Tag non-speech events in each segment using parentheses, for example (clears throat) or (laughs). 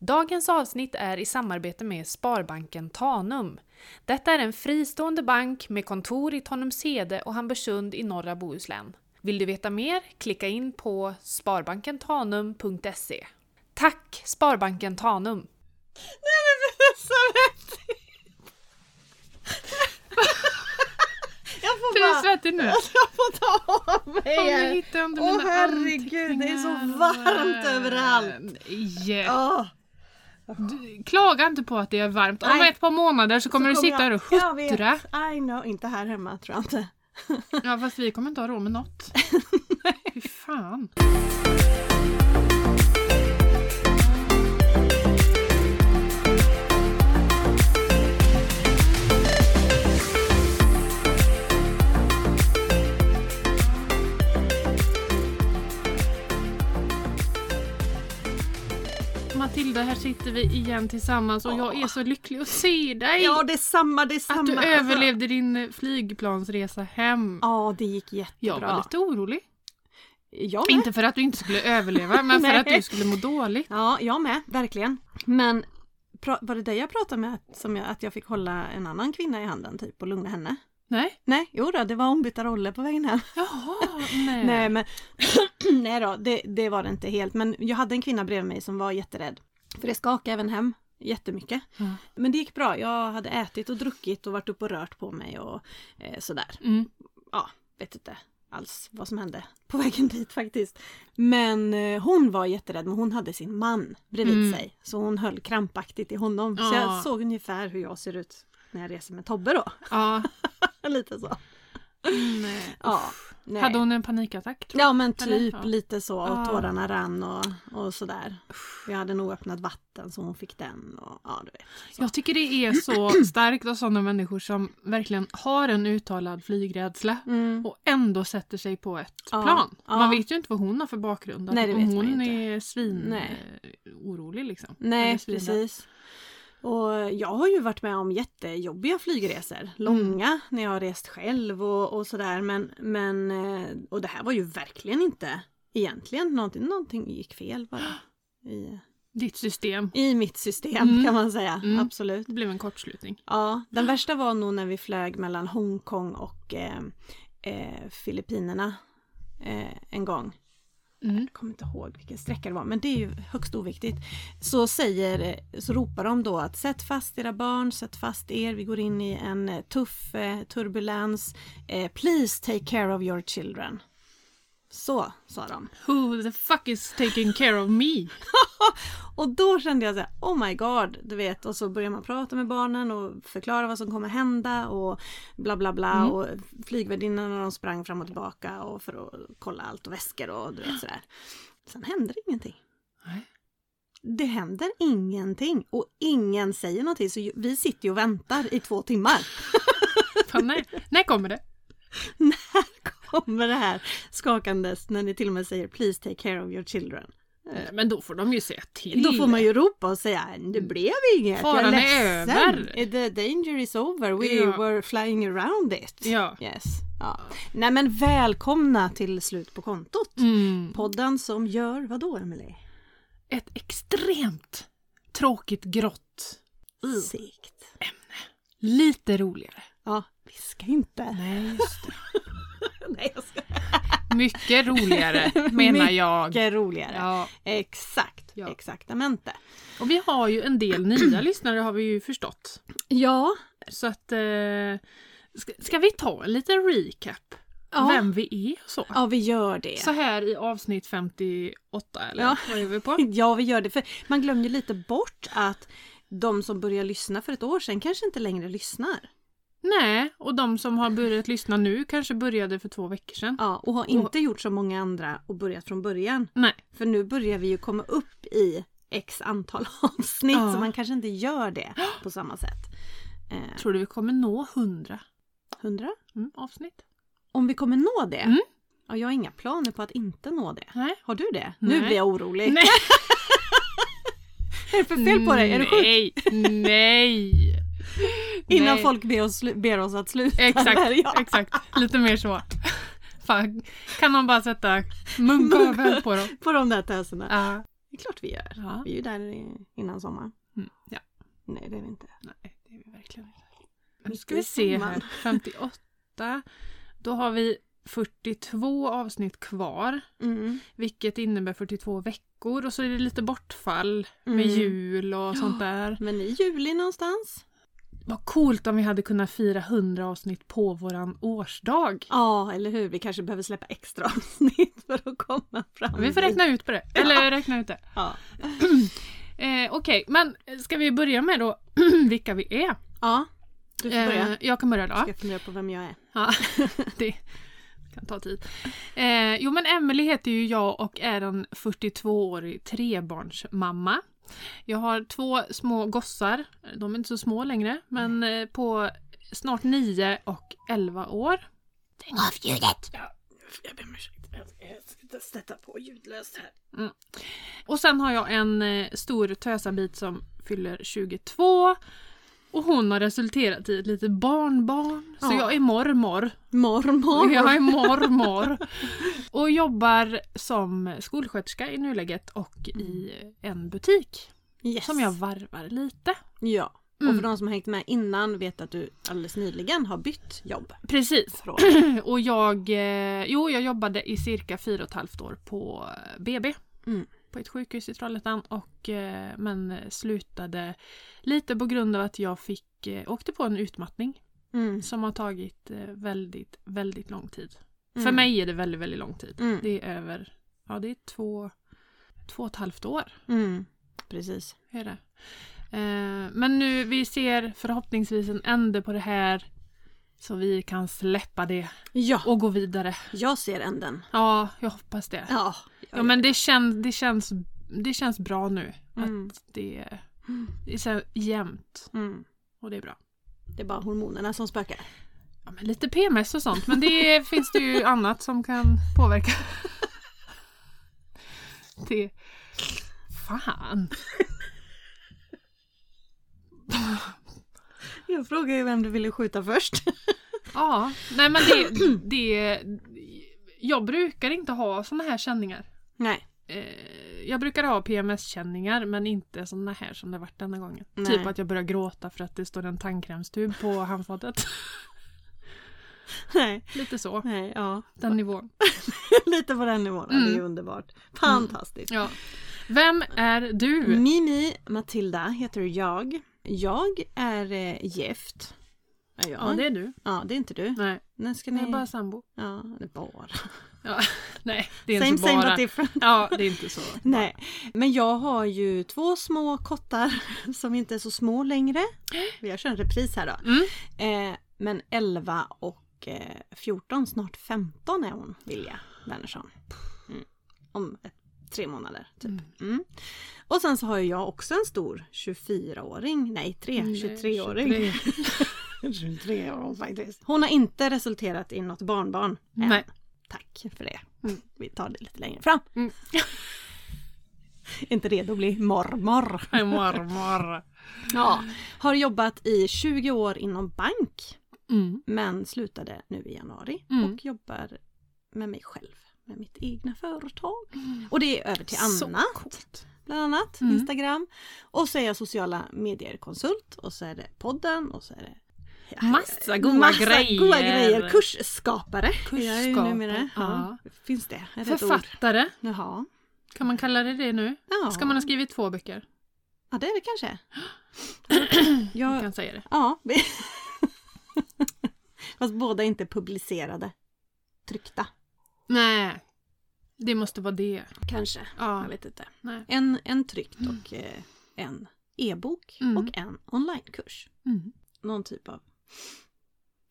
Dagens avsnitt är i samarbete med Sparbanken Tanum. Detta är en fristående bank med kontor i Tanumshede och Hamburgsund i norra Bohuslän. Vill du veta mer? Klicka in på sparbankentanum.se. Tack Sparbanken Tanum! Nej men det är så rätt! Jag får Är du bara... svettig nu? Jag får ta av mig under Åh, herregud, det är så varmt överallt. Nej. Åh, Du, Klaga inte på att det är varmt. Om Nej. ett par månader så kommer så du sitta här och jag huttra. I know, inte här hemma tror jag inte. Ja fast vi kommer inte ha råd med något. (laughs) Fy fan. Matilda, här sitter vi igen tillsammans och jag är så lycklig att se dig! Ja, det är samma, det är samma. att du Alltså, överlevde din flygplansresa hem. Ja, det gick Jag jättebra. var lite orolig. Jag med. Inte för att du inte skulle överleva, (laughs) men för att du skulle må dåligt. Ja, jag med, verkligen. Men var det dig jag pratade med, som jag, att jag fick hålla en annan kvinna i handen typ och lugna henne? Nej? Nej, jo då, det var ombytta roller på vägen hem. Jaha, nej. (laughs) Nej men, (clears throat) nej då, det, det var det inte helt. Men jag hade en kvinna bredvid mig som var jätterädd. För det skakade även hem jättemycket. Ja. Men det gick bra. Jag hade ätit och druckit och varit uppe och rört på mig och eh, sådär. Mm. Ja, vet inte alls vad som hände på vägen (laughs) dit faktiskt. Men eh, hon var jätterädd, men hon hade sin man bredvid Mm. sig. Så hon höll krampaktigt i honom. Så Ja. jag såg ungefär hur jag ser ut när jag reser med Tobbe då. Ja. (laughs) Lite så. Nej. Ja, nej. Hade hon en panikattack? Tror Ja men Eller? typ Ja. lite så, och Ah. tårarna rann och, och sådär. Jag hade nog öppnat vatten så hon fick den och ja du vet. Så. Jag tycker det är så (clears throat) starkt av sådana människor som verkligen har en uttalad flygrädsla Mm. och ändå sätter sig på ett Ja, plan. ja. Man vet ju inte vad hon har för bakgrund. Nej, det om vet man hon ju inte. är svin Nej. eh, orolig liksom. Nej Eller precis. Och jag har ju varit med om jättejobbiga flygresor. Långa när jag har rest själv och, och sådär. Men, men, eh, och det här var ju verkligen inte egentligen någonting, någonting gick fel bara. I, Ditt system. I mitt system Mm. kan man säga. Mm. Absolut. Det blev en kortslutning. Ja, den värsta var nog när vi flög mellan Hongkong och eh, eh, Filippinerna eh, en gång. Mm. Jag kommer inte ihåg vilken sträcka det var, men det är ju högst oviktigt. Så säger, så ropar de då att sätt fast era barn, sätt fast er, vi går in i en tuff eh, turbulens. Eh, please take care of your children. Så sa de. (laughs) Who the fuck is taking care of me? Och då kände jag så här, oh my god, du vet. Och så börjar man prata med barnen och förklara vad som kommer hända och bla bla bla. Mm. Och flygvärdinnorna de sprang fram och tillbaka och för att kolla allt och väskor och du vet sådär. Sen händer ingenting. Nej. Det händer ingenting och ingen säger någonting så vi sitter ju och väntar i två timmar. (laughs) Fan, nej. När kommer det? (laughs) När kommer det här skakandes när ni till och med säger please take care of your children? Nej, Men då får de ju säga till. Då får man ju ropa och säga det blev inget, Faran jag är ledsen. över." The danger is over, we Ja. were flying around it. Ja. Yes. Ja. Nej men välkomna till Slut på kontot. Mm. Podden som gör vad då Emelie? Ett extremt tråkigt grått. Uh. Sikt. Lite roligare. Ja, viska inte. Nej, just det. (laughs) (laughs) Nej, jag ska... Mycket roligare (laughs) menar jag. Mycket roligare. Ja. Exakt, Ja. exaktamente. Och vi har ju en del nya (clears throat) lyssnare har vi ju förstått. Ja, Så att... Eh, ska, ska vi ta en liten recap? Ja. Vem vi är och så? ja vi gör det. Så här i avsnitt 58 eller Ja. vad är vi på? (laughs) Ja, vi gör det. För man glömmer ju lite bort att de som började lyssna för ett år sedan kanske inte längre lyssnar. Nej, och de som har börjat lyssna nu kanske började för två veckor sedan. Ja, och har inte gjort som många andra och börjat från början. Nej. För nu börjar vi ju komma upp i x antal (laughs) avsnitt Ja. så man kanske inte gör det (gasps) på samma sätt. Eh, Tror du vi kommer nå 100 100? mm, avsnitt? Om vi kommer nå det? Mm. Ja, jag har inga planer på att inte nå det. Nej. Har du det? Nej. Nu blir jag orolig. Nej. (laughs) Är det för fel på dig? Är du sjuk? Nej, nej. (laughs) Innan Nej. folk ber oss, ber oss att sluta. Exakt, exakt. Lite mer så. Fan, kan någon bara sätta munkavle på dem? (laughs) På de där töserna. Ja. Det är klart vi gör. Ja. Vi är ju där innan sommaren. Mm. ja. Nej, det är vi inte. Nej, det är vi verkligen inte. Nu ska vi se här. sommaren. (laughs) 58. Då har vi 42 avsnitt kvar. Mm. Vilket innebär 42 veckor och så är det lite bortfall med Mm. jul och sånt där. Men i juli någonstans? Vad coolt om vi hade kunnat fira 100 avsnitt på våran årsdag. Ja, eller hur? Vi kanske behöver släppa extra avsnitt för att komma fram Vi får räkna ut på det. Eller räkna ut det. Ja. (clears throat) Eh, Okej, men ska vi börja med då (clears throat) vilka vi är? ja, du får börja. Eh, jag kan börja då. Ska jag fundera på vem jag är? Ja, (laughs) det kan ta tid. Eh, jo men Emily heter ju jag och är en 42-årig trebarnsmamma. Jag har två små gossar, de är inte så små längre, men eh, på snart 9 och 11 år. Stäng av ljudet! Ja, jag ber om ursäkt. Jag ska sätta på ljudlöst här. Och sen har jag en eh, stor tösabit som fyller 22 och hon har resulterat i ett litet barnbarn. Så Ja. jag är mormor. Mormor! Jag är mormor. Och jobbar som skolsköterska i nuläget och i en butik. Yes. Som jag varvar lite. Ja. Och Mm. för de som har hängt med innan vet att du alldeles nyligen har bytt jobb. Precis. (clears throat) Och jag, eh, jo, jag jobbade i cirka fyra och ett halvt år på eh, BB. Mm. På ett sjukhus i Trollhättan. Och, eh, men slutade lite på grund av att jag fick, eh, åkte på en utmattning. Mm. Som har tagit eh, väldigt, väldigt lång tid. För Mm. mig är det väldigt, väldigt lång tid. Mm. Det är över, ja det är två, två och ett halvt år. Mm. Precis. Är det. Men nu, vi ser förhoppningsvis en ände på det här. Så vi kan släppa det Ja, och gå vidare. jag ser änden. Ja, jag hoppas det. Ja, Ja men det, kän, det, känns, det känns bra nu. Mm. Att det, det är så jämnt. Mm. Och det är bra. Det är bara hormonerna som spökar. Ja, men lite PMS och sånt. Men det (laughs) finns det ju annat som kan påverka. (laughs) Det... Fan. (laughs) Jag frågar ju vem du ville skjuta först. Ja, nej men det, det... Jag brukar inte ha såna här känningar. Nej. Eh, jag brukar ha PMS-känningar men inte såna här som det varit denna gången. Nej. Typ att jag börjar gråta för att det står en tandkrämstub på (laughs) handfatet. Nej. Lite så, Nej, ja. den nivån. (laughs) Lite på den nivån. Mm. Det är underbart. Fantastiskt. Ja. Vem är du? Mimi Matilda heter jag. Jag är eh, gift. Är jag? Ja, det är du. ja, det är inte du. Nej, När ska jag ni... är bara sambo. Ja, det är bara. Ja. (laughs) Nej, det är Same inte same bara. but different. Ja, det är inte så. (laughs) Nej, men jag har ju två små kottar (laughs) som inte är så små längre. (gasps) Jag kör en repris här då. Mm. Eh, men 11 och eh, 14, snart 15 är hon, Vilja Wernersson. Mm. Om ett, tre månader typ. Mm. Mm. Och sen så har jag också en stor 24-åring, nej 3, 23-åring. 23 år faktiskt. Hon har inte resulterat i något barnbarn. än. Nej. Tack för det. Mm. Vi tar det lite längre fram. Mm. (laughs) inte redo att bli mormor. Mormor. (laughs) Ja. Har jobbat i 20 år inom bank. Mm. Men slutade nu i januari Mm. och jobbar med mig själv. Med mitt egna företag. Och det är över till annat. Bland annat Mm. Instagram. Och så är jag sociala medier-konsult. Och så är det podden och så är det Massa goda massa grejer. goda grejer. Kursskapare. Kursskapare, ja. Ja. Finns det? Är det? Författare, Jaha. kan man kalla det det nu? Ja. Ska man ha skrivit två böcker? ja, det är det kanske. (clears throat) Jag Jag, kan säga det. ja. (laughs) Fast båda inte publicerade. Tryckta. Nej, det måste vara det. Kanske. Ja. Jag vet inte. Nej. En, en tryckt och eh, en e-bok Mm. och en onlinekurs. Mm. Någon typ av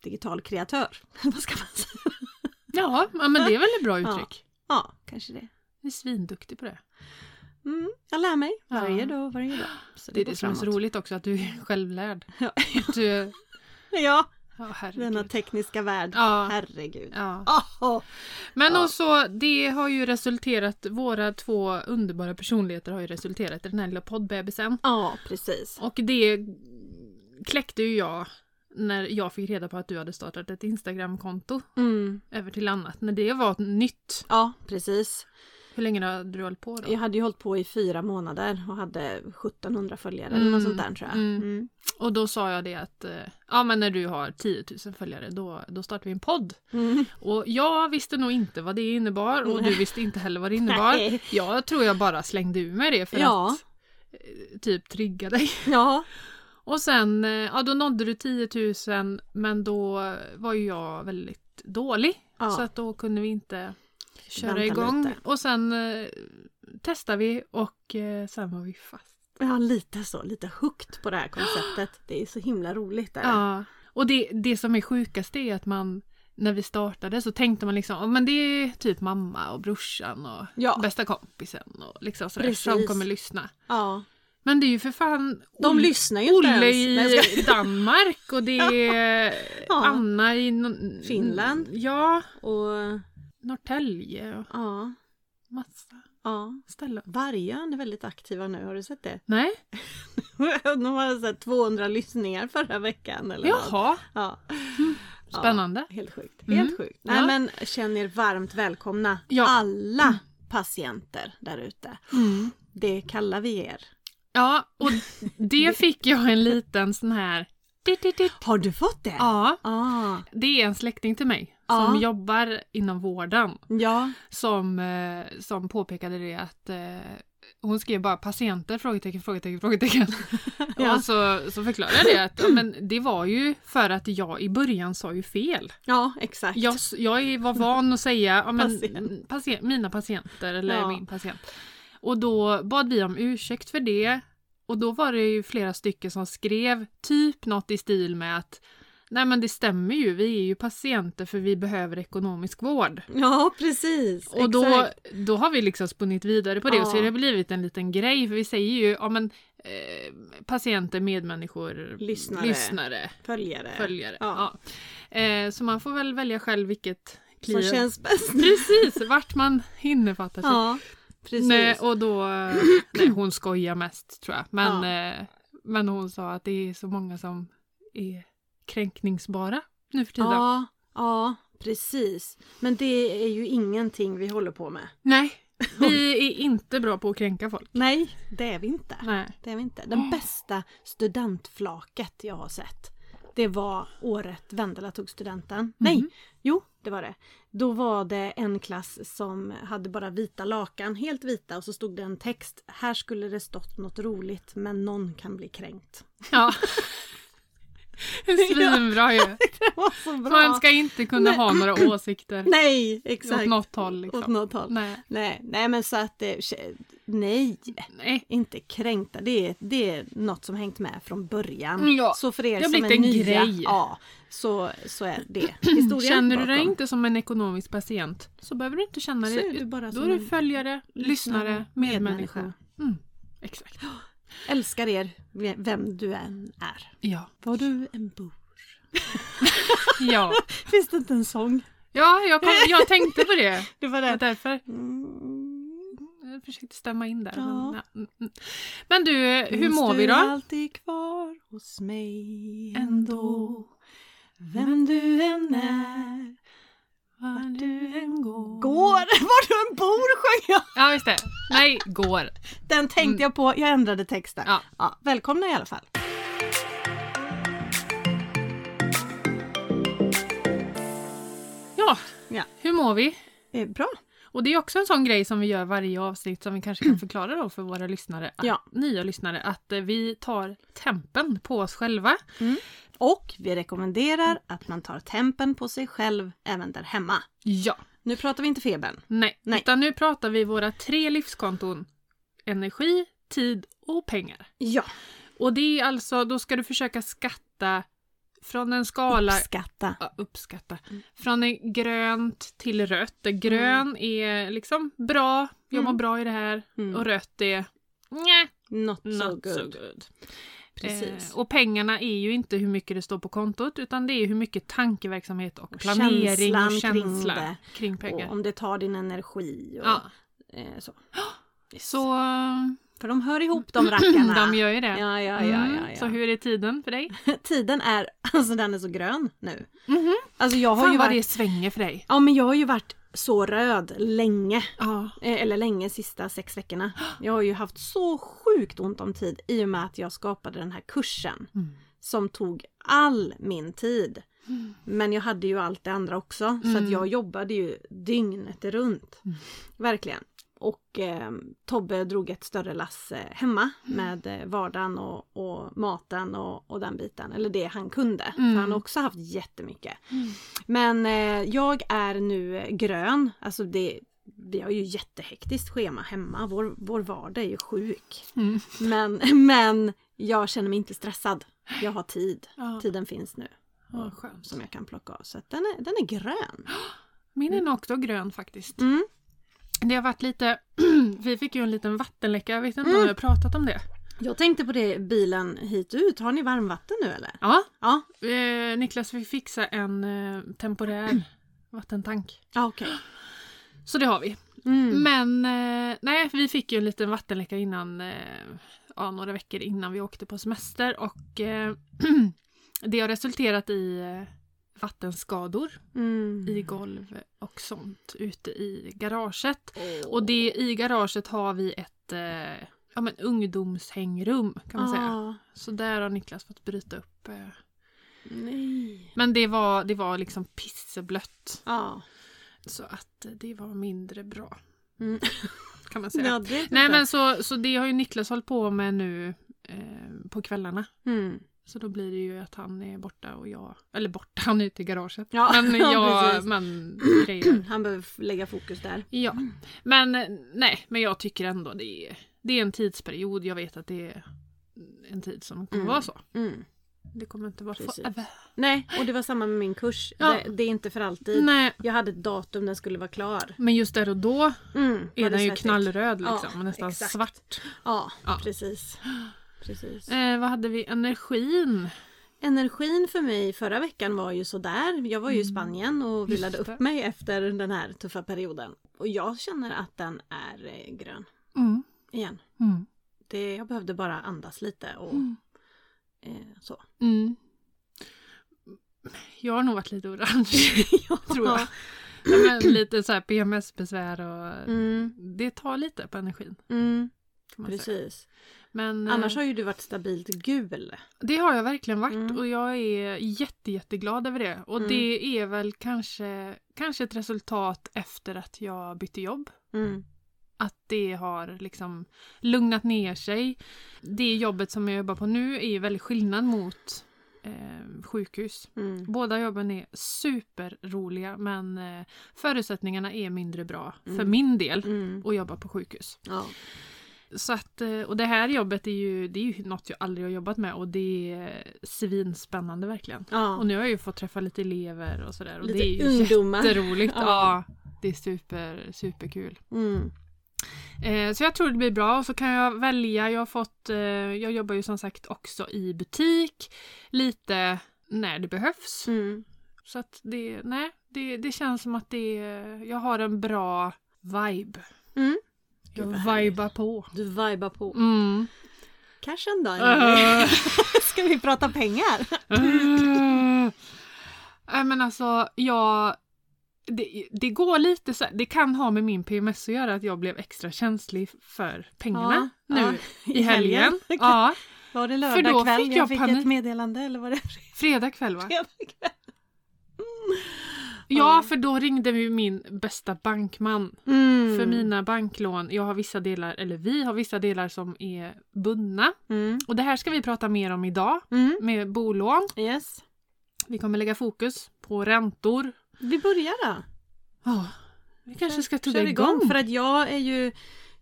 digital kreatör. (laughs) Vad ska man säga? Ja, ja, men det är väl ett bra uttryck. Ja, kanske det. Jag är svinduktig på det. Mm, jag lär mig Ja. varje dag, varje dag. Så Det är går det som är så roligt också, att du är självlärd. (laughs) Ja. Du, (laughs) ja, Ja, herregud. denna tekniska värld. Ja. Herregud. Ja. Oh, Men Ja. också, det har ju resulterat, våra två underbara personligheter har ju resulterat i den här lilla poddbebisen. Ja, precis. Och det kläckte ju jag när jag fick reda på att du hade startat ett Instagramkonto Mm. över till annat. När det var nytt. Ja, precis. Hur länge hade du hållit på då? Jag hade ju hållit på i fyra månader och hade 1700 följare eller något Mm, sånt där tror jag. mm. Mm. Och då sa jag det att eh, ja men när du har 10 000 följare då, då startar vi en podd. Mm. Och jag visste nog inte vad det innebar och du visste inte heller vad det innebar. (laughs) Jag tror jag bara slängde ur mig det för Ja. att eh, typ trigga dig. Ja, Och sen, eh, ja då nådde du 10 000 men då var ju jag väldigt dålig. Ja. Så att då kunde vi inte köra Vänta igång. lite. Och sen eh, testade vi och eh, sen var vi fast. ja, lite så, lite hooked på det här konceptet. Det är så himla roligt. Där. Ja. Och det, det som är sjukast är att man när vi startade så tänkte man liksom, "Ja, men det är typ mamma och brorsan och Ja. bästa kompisen och liksom sådär Precis. som kommer lyssna. ja. Men det är ju för fan De Olle- lyssnar ju inte Olle ens. i Danmark och det (laughs) är Ja. Anna i nån- Finland. Ja, Och Norrtälje och ja, massa ja. ställen. Vargön är väldigt aktiva nu, har du sett det? Nej, (laughs) De har så här 200 lyssningar förra veckan eller något. jaha, Ja. spännande. Ja, helt sjukt. Mm. Helt sjukt. Nej Ja. men känn er varmt välkomna Ja. alla patienter där ute. Mm. Det kallar vi er. Ja, och (laughs) det fick jag en liten sån här... Har du fått det? Ja, Ah, det är en släkting till mig Ja. som jobbar inom vården ja. som, eh, som påpekade det att eh, hon skrev bara patienter? Frågetecken, frågetecken, frågetecken. (laughs) Ja. Och så, så förklarade jag det att ja, men det var ju för att jag i början sa ju fel. ja, exakt. Jag, jag var van att säga ja, men, Patient. patient, mina patienter eller min patient. Och då bad vi om ursäkt för det. Och då var det ju flera stycken som skrev typ något i stil med att Nej men det stämmer ju, vi är ju patienter för vi behöver ekonomisk vård. Ja, precis. Och då, då har vi liksom spunnit vidare på det och så Ja. har det blivit en liten grej för vi säger ju ja men eh, patienter, medmänniskor, Lyssnare. lyssnare Följare. följare. Ja. Ja. Eh, så man får väl välja själv vilket Som kliar. känns bäst. Precis, vart man innefattar sig. Ja, precis. Nej, och då, nej, hon skojar mest tror jag. Men, eh, men hon sa att det är så många som är kränkningsbara nu för tiden. Ja, ja, precis. Men det är ju ingenting vi håller på med. Nej, (laughs) vi är inte bra på att kränka folk. Nej, det är vi inte. Nej. Det är vi inte. Den bästa studentflaket jag har sett. Det var året Vendela tog studenten. Nej, jo det var det. Då var det en klass som hade bara vita lakan, helt vita och så stod det en text. Här skulle det stått något roligt men någon kan bli kränkt. Ja. (laughs) Svinbra ju. (laughs) Det var så bra! Man ska inte kunna ha några åsikter Nej, exakt. åt något håll. Liksom. Åt något håll. Nej. Nej, nej men så att det, nej, Nej. inte kränkta. Det är, det är något som hängt med från början. Ja, så för er det har som är en nya, grej. ja, så, så är det (clears throat) historien Känner du dig inte som en ekonomisk patient så behöver du inte känna dig. Då är du följare, lyssnare, medmänniska. medmänniska. Mm, exakt. Älskar er, vem du än är. Ja. Var du en bor? (laughs) Ja, (laughs) Finns det inte en sång? ja jag, kom, jag tänkte på det. (laughs) Det var Det därför Mm. jag försökte stämma in där. Ja. Men, ja. mm, mm. men du, hur Finns mår vi du då? alltid kvar hos mig ändå? Vem du än är, Var du än går. Går! Var du än bor sjöng jag! Ja, just det. Nej, går. Den tänkte jag på, jag ändrade texten. Ja. Ja, välkomna i alla fall. Ja, Ja. hur mår vi? Eh, bra. Och det är också en sån grej som vi gör varje avsnitt som vi kanske kan förklara då för våra lyssnare, att, Ja. nya lyssnare, att eh, vi tar tempen på oss själva. Och vi rekommenderar att man tar tempen på sig själv även där hemma. Ja. Nu pratar vi inte febern. Nej. Nej. utan nu pratar vi våra tre livskonton. Energi, tid och pengar. Ja. Och det är alltså, då ska du försöka skatta från en skala Uppskatta. Ja, uppskatta. Från en grönt till rött. Där Grön är liksom bra, jag mår Mm. bra i det här. Mm. Och rött är Nja, Not, so not good. so good. Precis. Eh, och pengarna är ju inte hur mycket det står på kontot utan det är hur mycket tankeverksamhet och Och planering och känslan kring känsla det. kring pengar. och om det tar din energi och Ja, eh, så. (gasps) Yes. så För de hör ihop de (clears throat) rackarna. de gör ju det. Ja, ja, ja, ja, Mm, ja. Så hur är tiden för dig? (laughs) Tiden är, alltså den är så grön nu. Mhm. Alltså jag har Fan ju vad varit, det svänger för dig. ja men jag har ju varit så röd länge. Ja. Eh, Eller länge, sista sex veckorna. (gasps) Jag har ju haft så sjukt ont om tid i och med att jag skapade den här kursen. Mm. Som tog all min tid. Men jag hade ju allt det andra också. Så att jag jobbade ju dygnet runt. Verkligen. Och eh, Tobbe drog ett större lass eh, hemma med eh, vardagen och, och maten och, och den biten. Eller det han kunde. För han har också haft jättemycket. Men eh, jag är nu grön. Alltså det, vi har ju jättehektiskt schema hemma. Vår, vår vardag är ju sjuk. Mm. Men, (laughs) men jag känner mig inte stressad. Jag har tid. Ja. Tiden finns nu. Ja. Som jag kan plocka av. Så den, är, den är grön. Min är också grön faktiskt. Mm. Det har varit lite, (clears throat) vi fick ju en liten vattenläcka, jag vet inte om Mm. jag har pratat om det. Jag tänkte på det bilen hit ut. Har ni varmvatten nu eller? Ja, Ja. eh, Niklas fick fixa en eh, temporär (clears throat) vattentank. Ja okej. Så det har vi. Mm. Men eh, nej, vi fick ju en liten vattenläcka innan, eh, ja, några veckor innan vi åkte på semester och eh, (clears throat) det har resulterat i eh, vattenskador Mm. i golv och sånt ute i garaget. Och det i garaget har vi ett eh, ja, men ungdomshängrum kan man säga. Ah, Så där har Niklas fått bryta upp. Eh. nej. Men det var, det var liksom pisseblött. Ja. Så att det var mindre bra. Mm. (laughs) Kan man säga. Är Nej bra. men så, så det har ju Niklas hållit på med nu eh, på kvällarna. Mm. Så då blir det ju att han är borta och jag, eller borta, han är ute i garaget. Ja, Men (laughs) ja, jag, men (clears throat) grejer. Han behöver lägga fokus där. Ja. Men eh, nej, men jag tycker ändå det är, det är en tidsperiod. Jag vet att det är en tid som kommer Mm. vara så. Mm. Det kommer inte vara Precis. forever. Nej, och det var samma med min kurs. Ja. Det, det är inte för alltid. Nej, Jag hade ett datum den skulle vara klar. men just där och då Mm, är den ju svettigt. knallröd Ja, liksom. nästan exakt. svart. Ja, Ja. precis. Precis. Eh, vad hade vi? Energin. Energin för mig förra veckan var ju sådär. Jag var ju i Mm. Spanien och vilade upp mig efter den här tuffa perioden. Och jag känner att den är eh, grön Mm. igen. Mm. Det, jag behövde bara andas lite och Mm. eh, så. Mm. Jag har nog varit lite orange. (laughs) (laughs) tror jag. Ja, men lite så PMS-besvär och Mm, det tar lite på energin. man säga. Men, eh, Annars har ju du varit stabilt gul. Det har jag verkligen varit Mm. och jag är jätte, jätteglad över det. Och Mm. det är väl kanske, kanske ett resultat efter att jag bytte jobb. Mm, Att det har liksom lugnat ner sig. Det jobbet som jag jobbar på nu är väldigt skillnad mot eh, sjukhus. mm, Båda jobben är superroliga men eh, förutsättningarna är mindre bra för Mm. min del mm. att jobba på sjukhus. Ja. Så att, eh, och det här jobbet är ju, det är ju något jag aldrig har jobbat med och det är svinspännande verkligen. ja. Och nu har jag ju fått träffa lite elever och sådär och Lite det är ju ungdomar. jätteroligt. Ja. Ja. det är super, superkul. Mm. Eh, så jag tror det blir bra och så kan jag välja. Jag har fått, eh, jag jobbar ju som sagt också i butik lite när det behövs. Mm. Så att det, nej, det, det känns som att det, jag har en bra vibe. Mm. Jag Gud, vibar på. Du vibar på. Mm. Cashen då? Uh. Ska vi prata pengar? Uh. Nej men alltså, jag... Det, det går lite så det kan ha med min PMS att göra att jag blev extra känslig för pengarna Ja, nu ja. i helgen. (laughs) Ja, Var det För lördag då kväll fick jag jag fick panik. ett meddelande eller var det fredag kväll va? fredag kväll? Ja, för då ringde vi min bästa bankman Mm. för mina banklån. Jag har vissa delar, eller vi har vissa delar som är bundna. Mm. Och det här ska vi prata mer om idag Mm. med bolån. Yes. Vi kommer lägga fokus på räntor. Vi börjar då. Ja, vi kanske ska tugga Kör igång. För att jag är ju,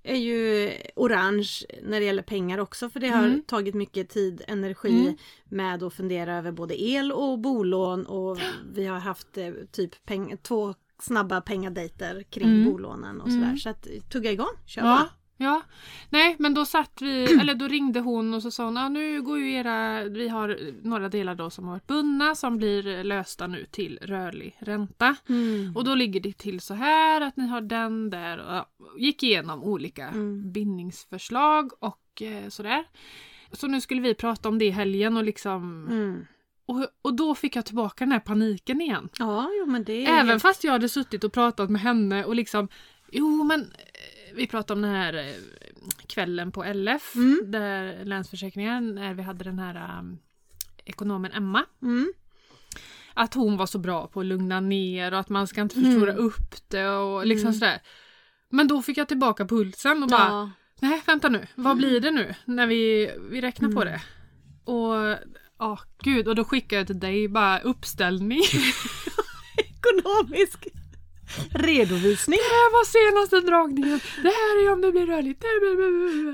är ju orange när det gäller pengar också för det har Mm. tagit mycket tid, energi Mm. med att fundera över både el och bolån och vi har haft eh, typ peng- två snabba pengadejter kring Mm. bolånen och sådär. Mm. Så att tugga igång, kör Ja, bara. Ja. Nej, men då satt vi, (clears throat) eller då ringde hon och så sa hon, ah, nu går ju era, vi har några delar då som har varit bundna som blir lösta nu till rörlig ränta. Mm. Och då ligger det till så här att ni har den där och gick igenom olika Mm. bindningsförslag och eh, sådär. Så nu skulle vi prata om det i helgen och liksom Mm. Och, och då fick jag tillbaka den här paniken igen. Ja, jo, men det Även helt- fast jag hade suttit och pratat med henne och liksom Jo men vi pratade om den här eh, kvällen på LF Mm. där Länsförsäkringar när vi hade den här um, ekonomen Emma. Mm. Att hon var så bra på att lugna ner och att man ska inte förstora Mm. upp det och liksom Mm. sådär. Men då fick jag tillbaka pulsen och bara Ja. Nej vänta nu, vad blir det nu när vi, vi räknar på Mm. det? Och ja gud och då skickade jag till dig bara uppställning. (laughs) Ekonomisk redovisning. Det här var senaste dragningen. Det här är om det blir rörligt.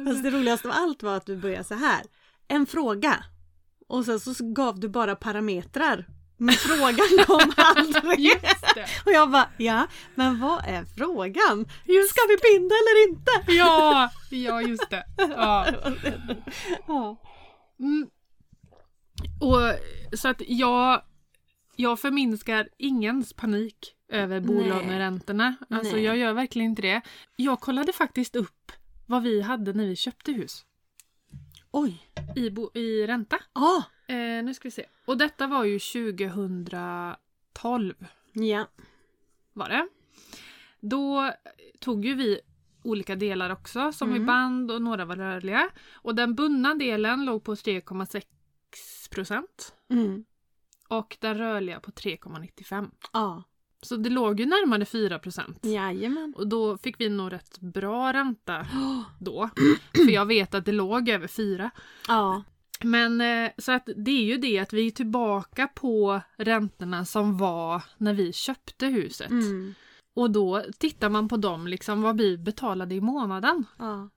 Fast det roligaste av allt var att du började så här. En fråga. Och sen så gav du bara parametrar. Men frågan (laughs) kom aldrig. Och jag bara, ja, men vad är frågan? Just, Ska vi binda eller inte? ja, ja, just det. Ja. (laughs) Ja. Mm. Och, så att jag, jag förminskar ingens panik över bolåneräntorna. Alltså Nej. jag gör verkligen inte det. Jag kollade faktiskt upp vad vi hade när vi köpte hus Oj. i, bo, i ränta. Ja. Eh, nu ska vi se. Och detta var ju 2012 Ja. var det. Då tog ju vi olika delar också som Mm. i band och några var rörliga. Och den bundna delen låg på 3,6 procent Mm. Och den rörliga på 3,95. Ja. Så det låg ju närmare 4 procent. Jajamän. Och då fick vi nog rätt bra ränta (gasps) då. För jag vet att det låg över 4. Ja. Men eh, så att det är ju det att vi är tillbaka på räntorna som var när vi köpte huset. Mm. Och då tittar man på dem, liksom vad vi betalade i månaden. Ja.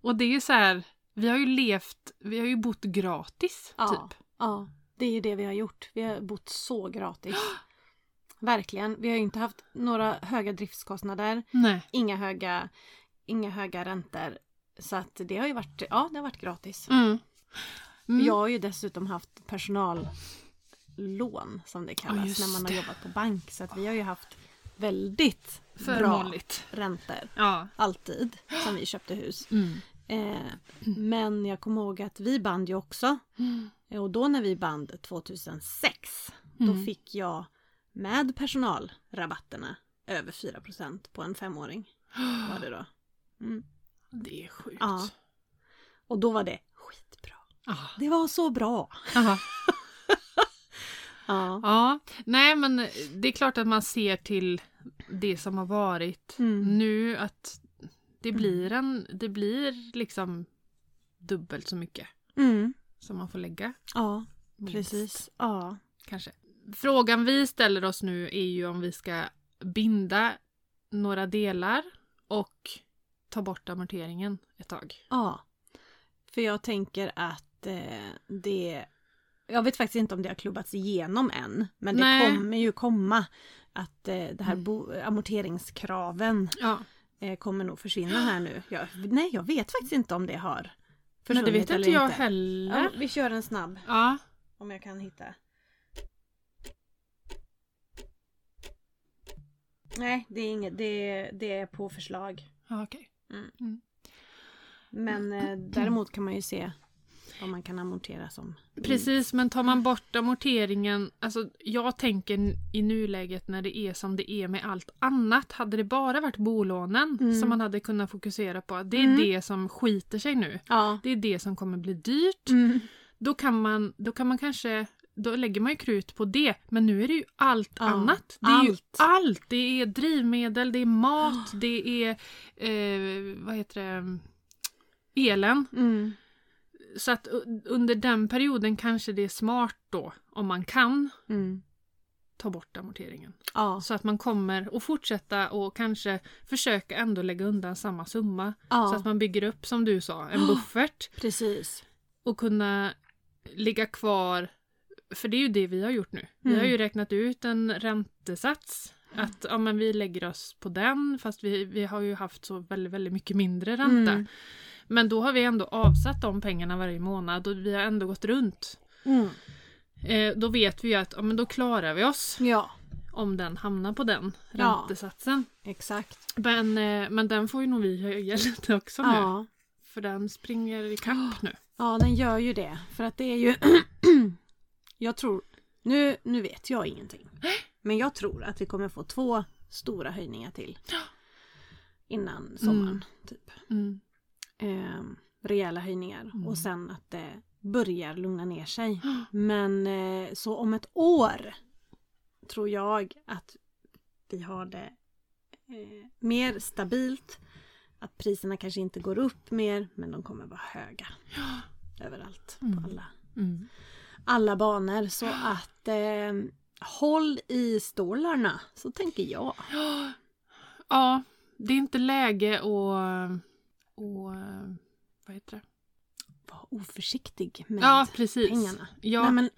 Och det är så här, vi har ju levt, vi har ju bott gratis Ja. typ. Ja. Det är det vi har gjort. Vi har bott så gratis. (gasps) Verkligen. Vi har ju inte haft några höga driftskostnader. Nej. Inga höga, inga höga räntor. Så att det har ju varit, ja det har varit gratis. Mm. Mm. Jag har ju dessutom haft personallån som det kallas just när man har jobbat på bank. Så att vi har ju haft väldigt bra Förmånligt. räntor. Ja. Alltid som vi köpte hus. Mm. Eh, men jag kommer ihåg att vi band ju också. Mm. Eh, Och då när vi band 2006 då Mm. fick jag med personalrabatterna över 4% på en femåring. Var det då. Mm. Det är sjukt. Ja. Och då var det skitbra. Ah. Det var så bra. Aha. (laughs) Ja. Ja, nej men det är klart att man ser till det som har varit Mm. nu att det blir en, det blir liksom dubbelt så mycket Mm. Som man får lägga. Ja, Minst, precis. Ja. Kanske. Frågan vi ställer oss nu är ju om vi ska binda några delar och ta bort amorteringen ett tag. ja. För jag tänker att eh, det... Jag vet faktiskt inte om det har klubbats igenom än. Men det Nej. kommer ju komma. Att eh, det här Mm. bo- amorteringskraven Ja, eh, kommer nog försvinna här nu. Jag, nej, jag vet faktiskt inte om det har försvunnit det vet inte jag heller. Ja, vi kör en snabb. Ja. Om jag kan hitta. Nej, det är inget. Det, det är på förslag. ja okej. Men eh, däremot kan man ju se vad man kan amortera som. Precis, men tar man bort amorteringen, alltså jag tänker i nuläget när det är som det är med allt annat, hade det bara varit bolånen Mm. som man hade kunnat fokusera på, det är Mm. det som skiter sig nu. Ja. Det är det som kommer bli dyrt. Mm. Då kan man, då kan man kanske, då lägger man ju krut på det, men nu är det ju allt Ja, annat. Det är ju allt. allt! Det är drivmedel, det är mat, det är, eh, vad heter det, elen. Mm. Så att under den perioden kanske det är smart då, om man kan, Mm. ta bort amorteringen. Ja. Så att man kommer att fortsätta och kanske försöka ändå lägga undan samma summa. ja. Så att man bygger upp, som du sa, en buffert Precis. och kunna ligga kvar. För det är ju det vi har gjort nu. Vi Mm. har ju räknat ut en räntesats. Att ja, men vi lägger oss på den fast vi, vi har ju haft så väldigt, väldigt mycket mindre ränta. Mm. Men då har vi ändå avsatt de pengarna varje månad och vi har ändå gått runt. Mm. Eh, då vet vi ju att ja, men då klarar vi oss Ja, om den hamnar på den Ja. räntesatsen. exakt. Men, eh, men den får ju nog vi höja (laughs) lite också nu. Ja. För den springer i kapp (gasps) nu. ja, den gör ju det. För att det är ju (clears throat) Jag tror, nu, nu vet jag ingenting. (gasps) Men jag tror att vi kommer få två stora höjningar till. (gasps) Innan sommaren. Mm. Typ. Mm. Eh, rejäla höjningar. Mm. Och sen att det börjar lugna ner sig. (gasps) Men eh, så om ett år tror jag att vi har det eh, mer stabilt. Att priserna kanske inte går upp mer men de kommer vara höga. (gasps) Överallt. Mm. På alla, Mm. alla banor. Så att eh, håll i stålarna. Så tänker jag. (gasps) Ja, det är inte läge att... Och, vad heter det? Var oförsiktig med Ja, precis. pengarna. Ja, Nej, men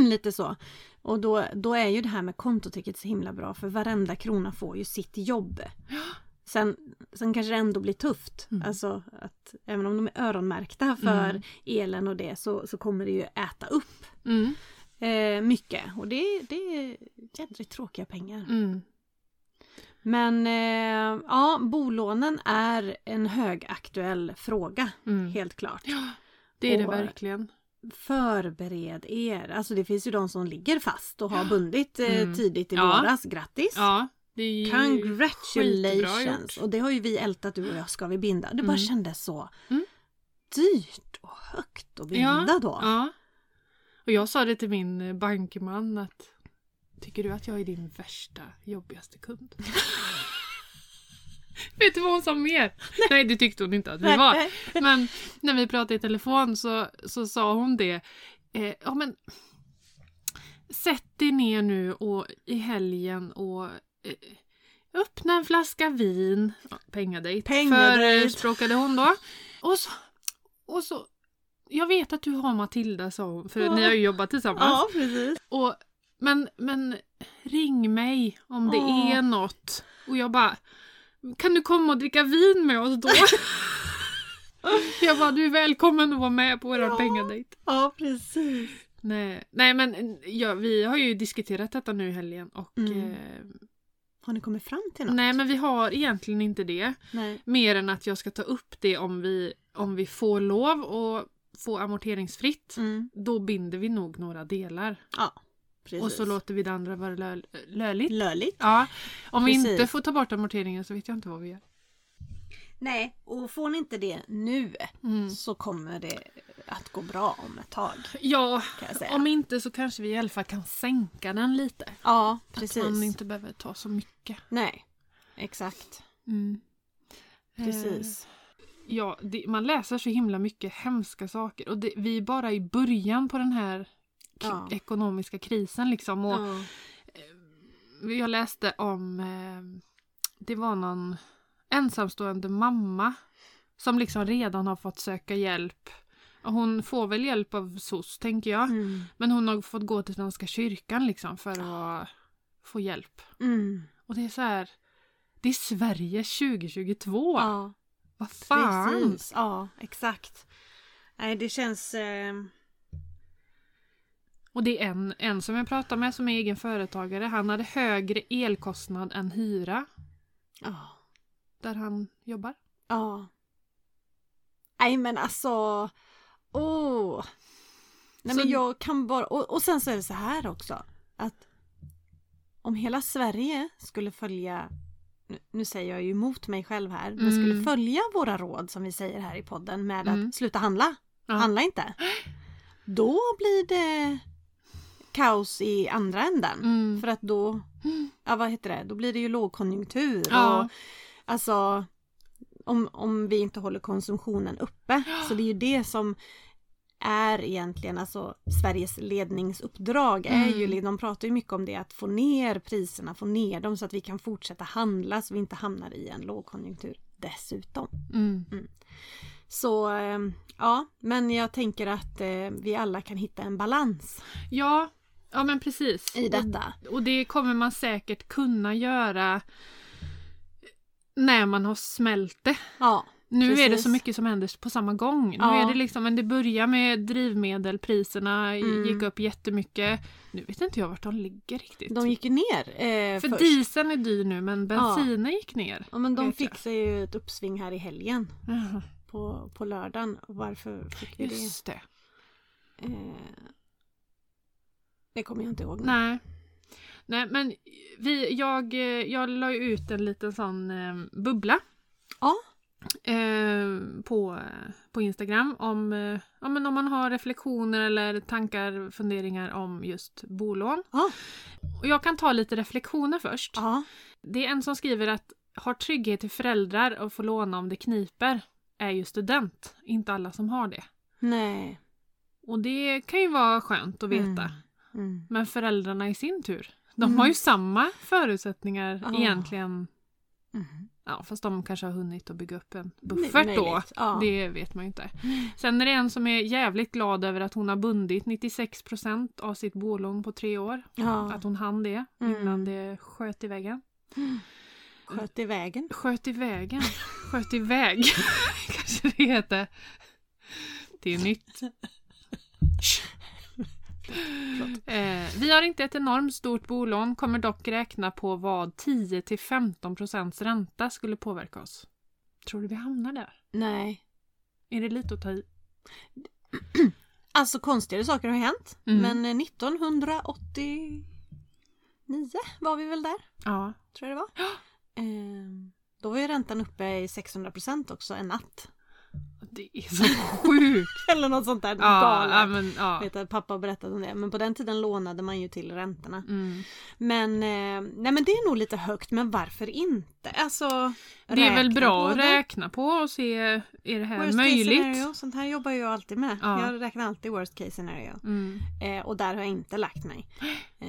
(clears throat) lite så. Och då, då är ju det här med kontoticket så himla bra för varenda krona får ju sitt jobb. Sen, sen kanske det ändå blir tufft. Mm. Alltså att även om de är öronmärkta för Mm. elen och det så, så kommer det ju äta upp mm, eh, mycket. Och det, det är jädrigt tråkiga pengar. mm. Men eh, ja, bolånen är en högaktuell fråga. Mm. Helt klart. Ja, det är det Och- verkligen. Förbered er. Alltså det finns ju de som ligger fast och har bundit eh, Mm. tidigt i Ja. våras. Grattis! Ja, det är ju Congratulations! Och det har ju vi ältat du och jag, ska vi binda? Det bara Mm. kändes så Mm. dyrt och högt att binda då. Ja. Och jag sa det till min eh, bankman att Tycker du att jag är din värsta, jobbigaste kund? (laughs) Vet du vad hon sa mer? Nej, det tyckte hon inte att vi var. Men när vi pratade i telefon så, så sa hon det. Eh, ja men Sätt dig ner nu och i helgen och eh, öppna en flaska vin. Ja, pengadejt. Pengadejt. Förespråkade hon då. Och så, och så Jag vet att du har Matilda sa hon, för Ja. ni har ju jobbat tillsammans. Ja, precis. Och, men, men ring mig om det Åh. är något. Och jag bara, kan du komma och dricka vin med oss då? (laughs) jag bara, du är välkommen att vara med på våran Ja. pengadejt. Ja, precis. Nej, nej men ja, vi har ju diskuterat detta nu i helgen och Mm. eh, Har ni kommit fram till något? nej men vi har egentligen inte det. Nej. Mer än att jag ska ta upp det om vi, om vi får lov och få amorteringsfritt. Mm. Då binder vi nog några delar. Ja, precis. Och så låter vi det andra vara lö, löligt. Löligt. Ja, om vi Precis. inte får ta bort amorteringen så vet jag inte vad vi gör. Nej, och får ni inte det nu Mm. så kommer det att gå bra om ett tag. Ja, om inte så kanske vi i alla fall kan sänka den lite. Ja, Att precis. man inte behöver ta så mycket. Nej, exakt. Mm. Precis. Eh, ja, det, man läser så himla mycket hemska saker och det, vi är bara i början på den här Ja. ekonomiska krisen liksom. Och Ja. Jag läste om, eh, det var någon ensamstående mamma som liksom redan har fått söka hjälp. Hon får väl hjälp av SOS tänker jag. Mm. Men hon har fått gå till Svenska kyrkan liksom för att få hjälp. Mm. Och det är så här, det är Sverige 2022. Ja, Vad fan? precis. Ja, exakt. Nej, det känns... Eh... Och det är en, en som jag pratar med som är egen företagare. Han hade högre elkostnad än hyra Ja. där han jobbar. Ja. Nej, men alltså... Åh! Nej, Så- men jag kan bara... Och, och sen så är det så här också. Att om hela Sverige skulle följa... nu- Nu säger jag ju emot mig själv här. Men Mm. skulle följa våra råd som vi säger här i podden med Mm. att sluta handla. Ja. Handla inte. (gasps) Då blir det kaos i andra änden. Mm. För att då, ja vad heter det, då blir det ju lågkonjunktur. Ja. Och, alltså om, om vi inte håller konsumtionen uppe. Så det är ju det som är egentligen alltså Sveriges ledningsuppdrag. Är Mm. ju, de pratar ju mycket om det att få ner priserna, få ner dem så att vi kan fortsätta handla så vi inte hamnar i en lågkonjunktur dessutom. Mm. Så eh, ja, men jag tänker att eh, vi alla kan hitta en balans Ja, ja men precis. i detta. Och, och det kommer man säkert kunna göra när man har smält det. Ja, Nu är det Precis. så mycket som händer på samma gång. Nu Ja. är det liksom, men det börjar med drivmedel, priserna Mm. gick upp jättemycket. Nu vet inte jag vart de ligger riktigt. de gick ju ner eh, För först. dieseln är dyr nu men bensinen gick ner. Ja men de fick sig ju ett uppsving här i helgen Jaha, på, på lördagen. Varför fick vi det? Just det. Eh, Det kommer jag inte ihåg. Nej. Nej men vi, jag, jag la ju ut en liten sån eh, bubbla. Ja. Eh, på, på Instagram om, eh, ja, men om man har reflektioner eller tankar, funderingar om just bolån. Ja. Och jag kan ta lite reflektioner först. Ja. Det är en som skriver att har trygghet till föräldrar och få låna om det kniper är ju student. Inte alla som har det. Nej. Och det kan ju vara skönt att veta. Mm. Mm. Men föräldrarna i sin tur, de Mm. har ju samma förutsättningar Ja. egentligen. Mm. Ja, fast de kanske har hunnit att bygga upp en buffert då. möjligt, Ja. Det vet man ju inte. Sen är det en som är jävligt glad över att hon har bundit 96% av sitt bolån på tre år. ja. Att hon hann det Mm. innan det sköt i väggen. Sköt i vägen. Sköt i vägen? Sköt iväg (laughs) kanske det heter. Det är nytt. (laughs) Eh, vi har inte ett enormt stort bolån, kommer dock räkna på vad 10-15% ränta skulle påverka oss. Tror du vi hamnar där? Nej. Är det lite att ta i? Alltså konstigare saker har hänt. Mm. Men eh, 1989 var vi väl där, Ja. tror jag det var. Ehm, då var ju räntan uppe i 600% också en natt. Det är så sjukt! (laughs) Eller något sånt där ja, galet. ja, men, ja. Vet att pappa berättade om det. Men på den tiden lånade man ju till räntorna. Mm. Men, eh, nej men det är nog lite högt. Men varför inte? Alltså, Det är väl bra att räkna på och se, är det här Worst case möjligt? scenario. Sånt här jobbar jag alltid med. Ja. Jag räknar alltid worst case scenario. Mm. Eh, och där har jag inte lagt mig. (gasps) Eh,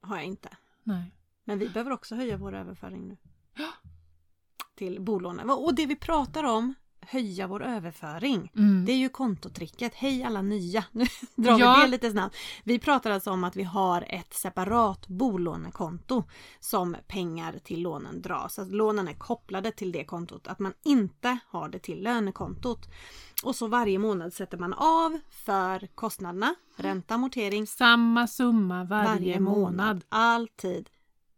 har jag inte. Nej. Men vi behöver också höja vår överföring nu. Ja. Till bolånen. Och det vi pratar om, höja vår överföring. Mm. Det är ju kontotricket. Hej alla nya! (laughs) Nu drar Ja. vi det lite snabbt. Vi pratar alltså om att vi har ett separat bolånekonto som pengar till lånen dras. Att lånen är kopplade till det kontot. Att man inte har det till lönekontot. Och så varje månad sätter man av för kostnaderna, ränta, amortering, Samma summa varje, månad. Alltid.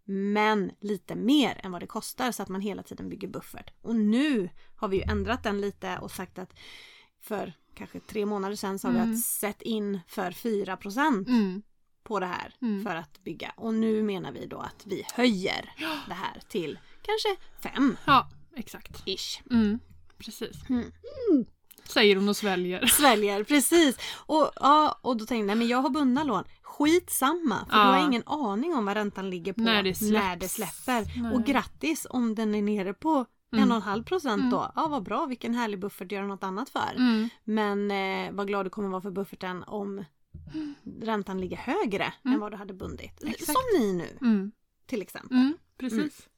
Men lite mer än vad det kostar så att man hela tiden bygger buffert. Och nu har vi ju ändrat den lite och sagt att för kanske tre månader sedan sa vi Mm. att sätt in för 4 Mm. på det här Mm. för att bygga. Och nu menar vi då att vi höjer det här till kanske 5 Ja, exakt. ish. Mm. Precis. Mm. Säger hon och sväljer. (laughs) Sväljer, precis. Och, ja, och då tänkte jag, men jag har bundna lån. Skitsamma, för Ja. du har ingen aning om vad räntan ligger på När det när det släpper. Nej. Och grattis om den är nere på Mm. 1,5 procent Mm. då. Ja, vad bra, vilken härlig buffert, göra något annat för. Mm. Men eh, vad glad du kommer vara för bufferten om räntan ligger högre Mm. än vad du hade bundit. Exakt. Som ni nu, Mm. till exempel. Mm. Precis.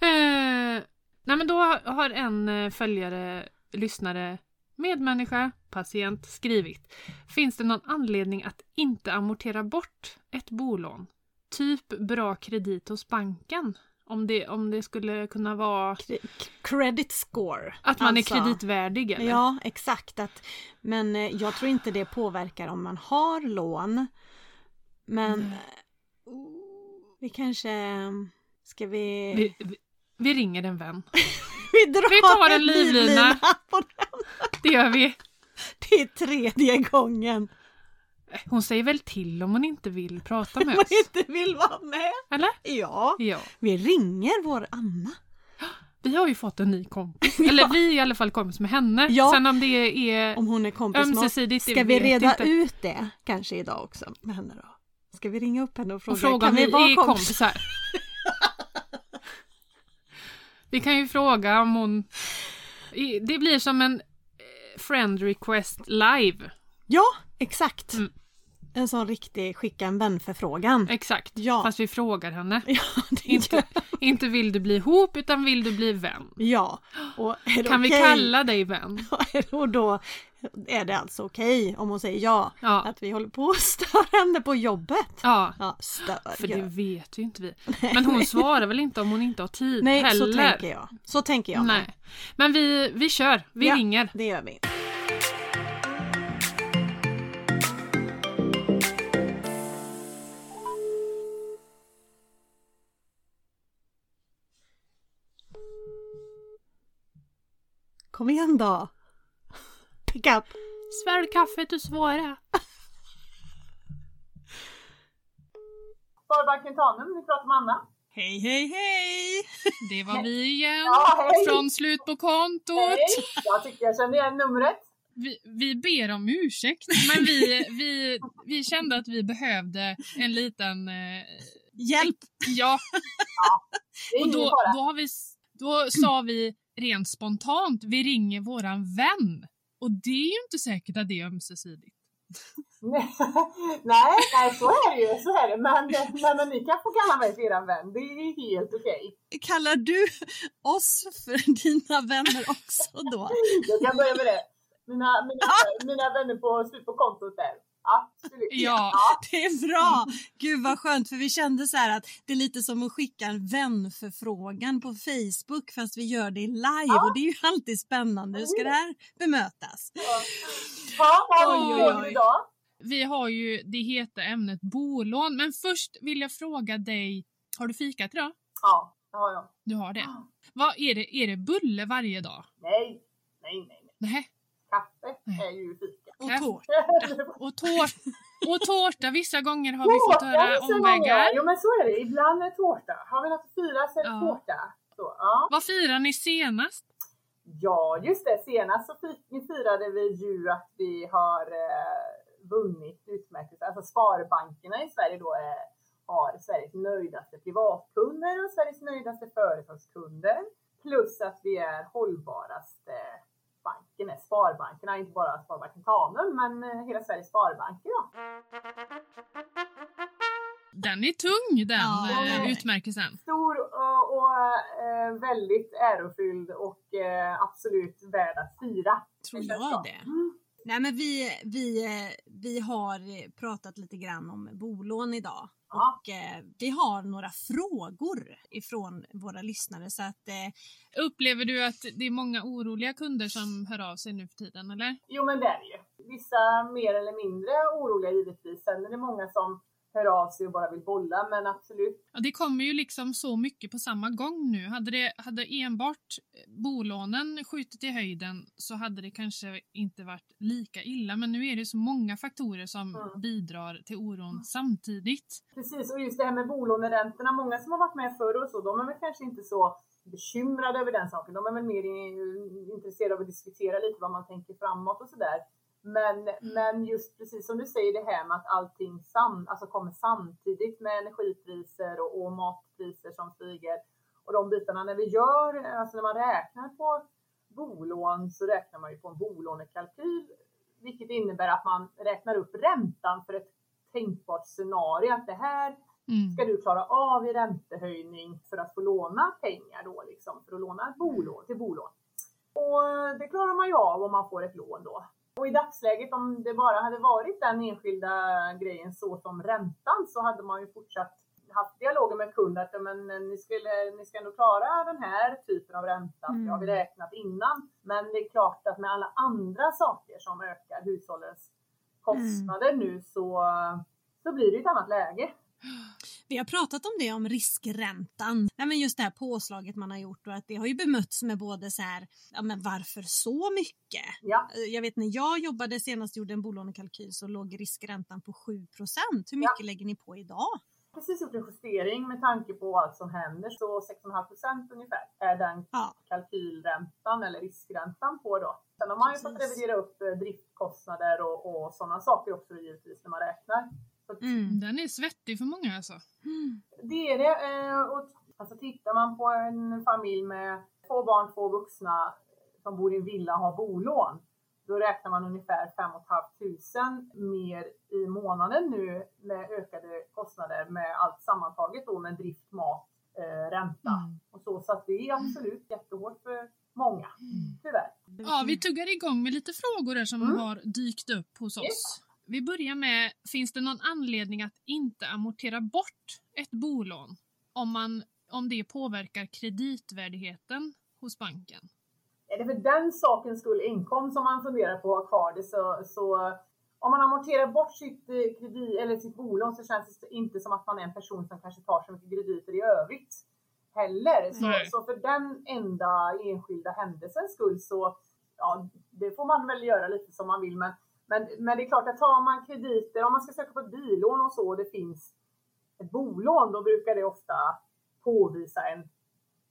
Eh, nej men då har en eh, följare, lyssnare, medmänniska, patient skrivit. Finns det någon anledning att inte amortera bort ett bolån? Typ bra kredit hos banken? Om det, om det skulle kunna vara Cre- Credit score. att man Alltså, är kreditvärdig eller? Ja, exakt. Att, men eh, jag tror inte det påverkar om man har lån. Men eh, vi kanske... Ska vi... Vi, vi, vi ringer en vän. (laughs) vi drar vi tar en livlina. på den. Det gör vi. Det är tredje gången Hon säger väl till om hon inte vill prata (laughs) med oss? inte vill vara med. Eller? Ja, Ja. vi ringer vår Anna. (gasps) Vi har ju fått en ny kompis. (laughs) Eller vi är i alla fall kompis med henne. Ja. Sen om det är Om hon är kompis med oss. Ska vi reda inte. ut det kanske idag också med henne då? Ska vi ringa upp henne och fråga, Och fråga kan om vi vi vara kompisar? kompisar. (laughs) vi kan ju fråga om hon... Det blir som en eh, friend request live. Ja, exakt. Mm. En sån riktig skicka en vän-förfrågan. Exakt. Ja. Fast vi frågar henne. (laughs) Ja, Inte, inte vill du bli ihop utan vill du bli vän. Ja. Kan vi okej? kalla dig vän? (laughs) Och då är det alltså okej om hon säger ja. Ja. Att vi håller på att störa henne på jobbet. Ja. Ja, stör För det vet ju inte vi. Men hon (laughs) svarar väl inte om hon inte har tid Nej, heller. så tänker jag. Så tänker jag. Nej. Men vi, vi kör. Vi Ja. ringer. Det gör vi. Kom igen då. Pick up. Svälj kaffet och svara. Sparbanken Tanum, ni pratar med Anna. Hej, hej, hej! Det var vi igen. Ja. Från slut på kontot. Hej! Jag tycker jag kände igen numret. Vi, vi ber om ursäkt, men vi, vi, vi kände att vi behövde en liten... Eh, Hjälp! ja, är och då, då, har vi, då sa vi rent spontant, vi ringer våran vän. Och det är ju inte säkert att det är ömsesidigt. (laughs) nej, nej, så är det ju. Så är det. Men, men, men ni kan få kalla mig för er vän. Det är helt okej. Kallar du oss för dina vänner också då? Jag kan börja med det. Mina, mina, mina vänner på slut på kontot där. Absolut. Ja. (laughs) Det är bra! Gud vad skönt för vi kände så här att det är lite som att skicka en vänförfrågan på Facebook fast vi gör det live och det är ju alltid spännande. Hur ska det här bemötas? Ja, vad Oj, har oj. idag? Vi har ju det heta ämnet bolån, men först vill jag fråga dig, har du fikat idag? Ja, det har jag. Du har det. Vad är det? Är det bulle varje dag? Nej, nej, nej. nej. Nej. Kaffe Nej. är ju fika. Och Ja. tårt. Och, tår och tårta, vissa gånger har vi fått höra gånger. omvägar. Jo men så är det, ibland är tårta. Har vi något att fira så är det Ja. tårta. Så, ja. Vad firar ni senast? ja, just det. Senast så fi- firade vi ju att vi har eh, vunnit utmärkelse. Alltså Sparbankerna i Sverige då är, har Sveriges nöjdaste privatkunder och Sveriges nöjdaste företagskunder. Plus att vi är hållbaraste banken, är Sparbankerna, inte bara Sparbanken Tanum men eh, hela Sveriges sparbanker. Ja. Den är tung den Ja. eh, utmärkelsen. stor och, och eh, väldigt ärofylld och absolut värd att fira. Tror jag det. Nej men vi, vi, vi har pratat lite grann om bolån idag. Ja. Och eh, vi har några frågor ifrån våra lyssnare så att eh, Upplever du att det är många oroliga kunder som hör av sig nu för tiden, eller? Jo men det är det ju. Vissa mer eller mindre oroliga givetvis. Sen är det många som hör av sig och bara vill bolla men absolut. Ja, det kommer ju liksom så mycket på samma gång nu. Hade, det, hade enbart bolånen skjutit i höjden så hade det kanske inte varit lika illa. Men nu är det så många faktorer som Mm. bidrar till oron samtidigt. Precis och just det här med bolåneräntorna. Många som har varit med förr och så de är väl kanske inte så bekymrade över den saken. De är väl mer intresserade av att diskutera lite vad man tänker framåt och sådär. Men, men just precis som du säger det här med att allting sam, alltså kommer samtidigt med energipriser och, och matpriser som stiger och de bitarna. När vi gör, alltså när man räknar på bolån så räknar man ju på en bolånekalkyl vilket innebär att man räknar upp räntan för ett tänkbart scenario att det här Mm. ska du klara av i räntehöjning för att få låna pengar då liksom, för att låna ett bolån, till bolån. Och det klarar man ju av om man får ett lån då. Och i dagsläget om det bara hade varit den enskilda grejen så som räntan så hade man ju fortsatt haft dialoger med kunden att men, ni, skulle, ni ska ändå klara den här typen av ränta, för det har vi Mm. räknat innan. Men det är klart att med alla andra saker som ökar hushållens kostnader nu så, så blir det ett annat läge. Vi har pratat om det, om riskräntan. Nej, men just det här påslaget man har gjort och att det har ju bemötts med både så här, ja men varför så mycket? Ja. Jag vet när jag jobbade senast gjorde en bolånekalkyl så låg riskräntan på 7% Hur mycket lägger ni på idag? precis gjort en justering med tanke på allt som händer. Så 6,5 procent ungefär är den Ja. kalkylräntan eller riskräntan på då. Sen har man ju fått revidera upp eh, driftkostnader och, och sådana saker också givetvis när man räknar. Mm. Den är svettig för många alltså. Mm. Det är det. eh, Och, alltså tittar man på en familj med två barn, två vuxna som bor i en villa och har bolån. Då räknar man ungefär 5 500 mer i månaden nu med ökade kostnader med allt sammantaget då med drift, mat, eh, ränta Mm. och så. Så att det är absolut jättehårt för många, tyvärr. Ja, vi tuggar igång med lite frågor som Mm. har dykt upp hos oss. Vi börjar med, finns det någon anledning att inte amortera bort ett bolån om, man, om det påverkar kreditvärdigheten hos banken? Är det för den sakens skull enkom som man funderar på att ha kvar det så, så om man amorterar bort sitt, eh, kredit, eller sitt bolån så känns det inte som att man är en person som kanske tar så mycket krediter i övrigt heller. Så, Nej. så för den enda enskilda händelsens skull så ja, det får man väl göra lite som man vill. Men, men, men det är klart att tar man krediter, om man ska söka på ett bilån och så och det finns ett bolån, då brukar det ofta påvisa en,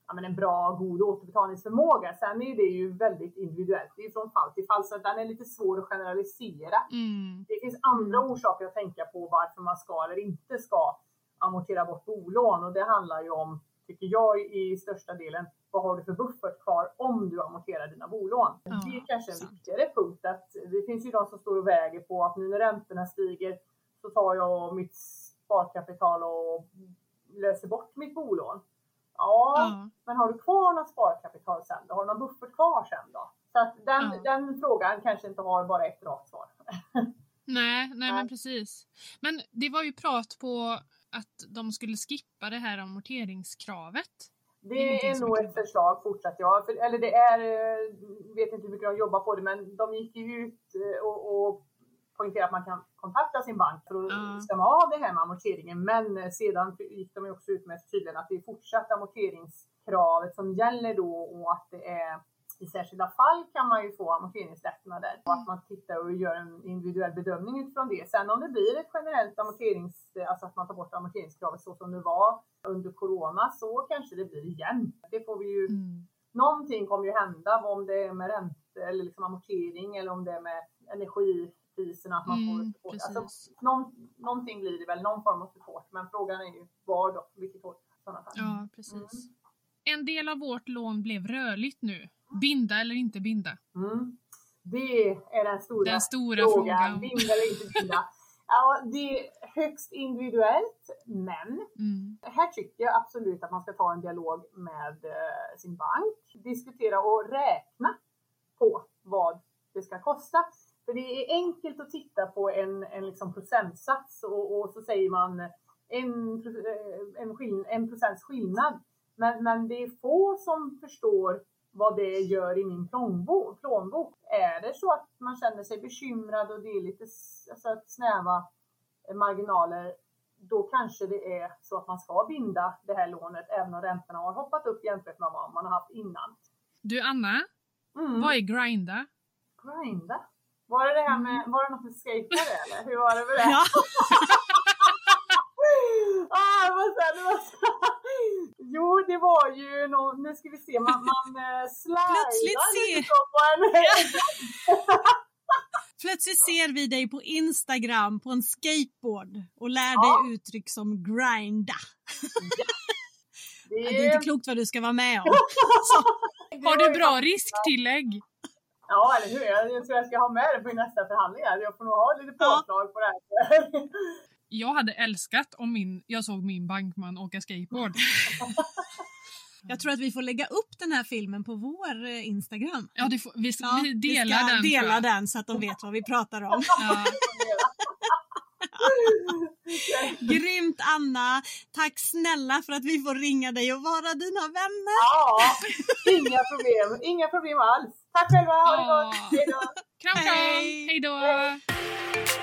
ja, men en bra, god återbetalningsförmåga. Sen är det ju väldigt individuellt. Det är från fall till fall, så den är lite svår att generalisera. Mm. Det finns andra orsaker att tänka på varför man ska eller inte ska amortera bort bolån och det handlar ju om, tycker jag i största delen, vad har du för buffert kvar om du amorterar dina bolån? Ja, det är kanske en sant. viktigare punkt att det finns ju de som står och väger på att nu när räntorna stiger så tar jag mitt sparkapital och löser bort mitt bolån. Ja, Ja. men har du kvar något sparkapital sen då? Har du någon buffert kvar sen då? Så att den, Ja. den frågan kanske inte har bara ett rakt svar. Nej, (laughs) nej Nej. men precis. Men det var ju prat på att de skulle skippa det här amorteringskravet. Det är nog ett förslag fortsatt ja. För, eller det är, eh, vet inte hur mycket de jobbar på det, men de gick ju ut eh, och, och poängterade att man kan kontakta sin bank för att Ja. stämma av det här med amorteringen. Men eh, sedan gick de ju också ut med tydligen att det är fortsatt amorteringskravet som gäller då och att det är i särskilda fall kan man ju få amorteringslättnader och att man tittar och gör en individuell bedömning utifrån det. Sen om det blir ett generellt amorterings, alltså att man tar bort amorteringskravet så som det var under corona så kanske det blir igen. Det får vi ju, Mm. någonting kommer ju hända om det är med ränte eller liksom amortering eller om det är med energipriserna att man får Mm, precis. Alltså, någon, någonting blir det väl, någon form av support men frågan är ju var då, vilket fall. Ja, precis. Mm. En del av vårt lån blev rörligt nu. Binda eller inte binda? Mm. Det är den stora, Den stora frågan. frågan. Binda eller inte binda. (laughs) Ja, det är högst individuellt, men Mm. här tycker jag absolut att man ska ta en dialog med eh, sin bank, diskutera och räkna på vad det ska kosta. För det är enkelt att titta på en, en liksom procentsats och, och så säger man en, eh, en, skill- en procents skillnad. Men, men det är få som förstår vad det gör i min plånbok. plånbok. Är det så att man känner sig bekymrad och det är lite alltså, snäva marginaler, då kanske det är så att man ska binda det här lånet även om räntorna har hoppat upp jämfört med vad man har haft innan. Du Anna, Mm. vad är grinda? Grinda? Var det det här med, var det något med skatare eller? Hur var det med det? Ja. (laughs) ah, det var så det var så. Jo, det var ju nå nu ska vi se, man, man Plötsligt slidar lite på en (laughs) Plötsligt ser vi dig på Instagram på en skateboard och lär Ja. dig uttryck som grinda. Det (laughs) Ja, Det är inte klokt vad du ska vara med om. (laughs) Har du bra risktillägg? Ja, eller hur? Jag tror jag ska ha med det på nästa förhandling. Jag får nog ha lite Ja. påslag på det här. Jag hade älskat om min, jag såg min bankman åka skateboard. (laughs) Jag tror att vi får lägga upp den här filmen på vår eh, Instagram. Ja, det får, vi, Ja, vi delar ska den. Dela den så att de vet vad vi pratar om. Ja. (laughs) Grymt Anna! Tack snälla för att vi får ringa dig och vara dina vänner. Ja, inga problem. Inga problem alls. Tack själva. Ha det gott. Hej då. Kram, kram! Hej. Hej då!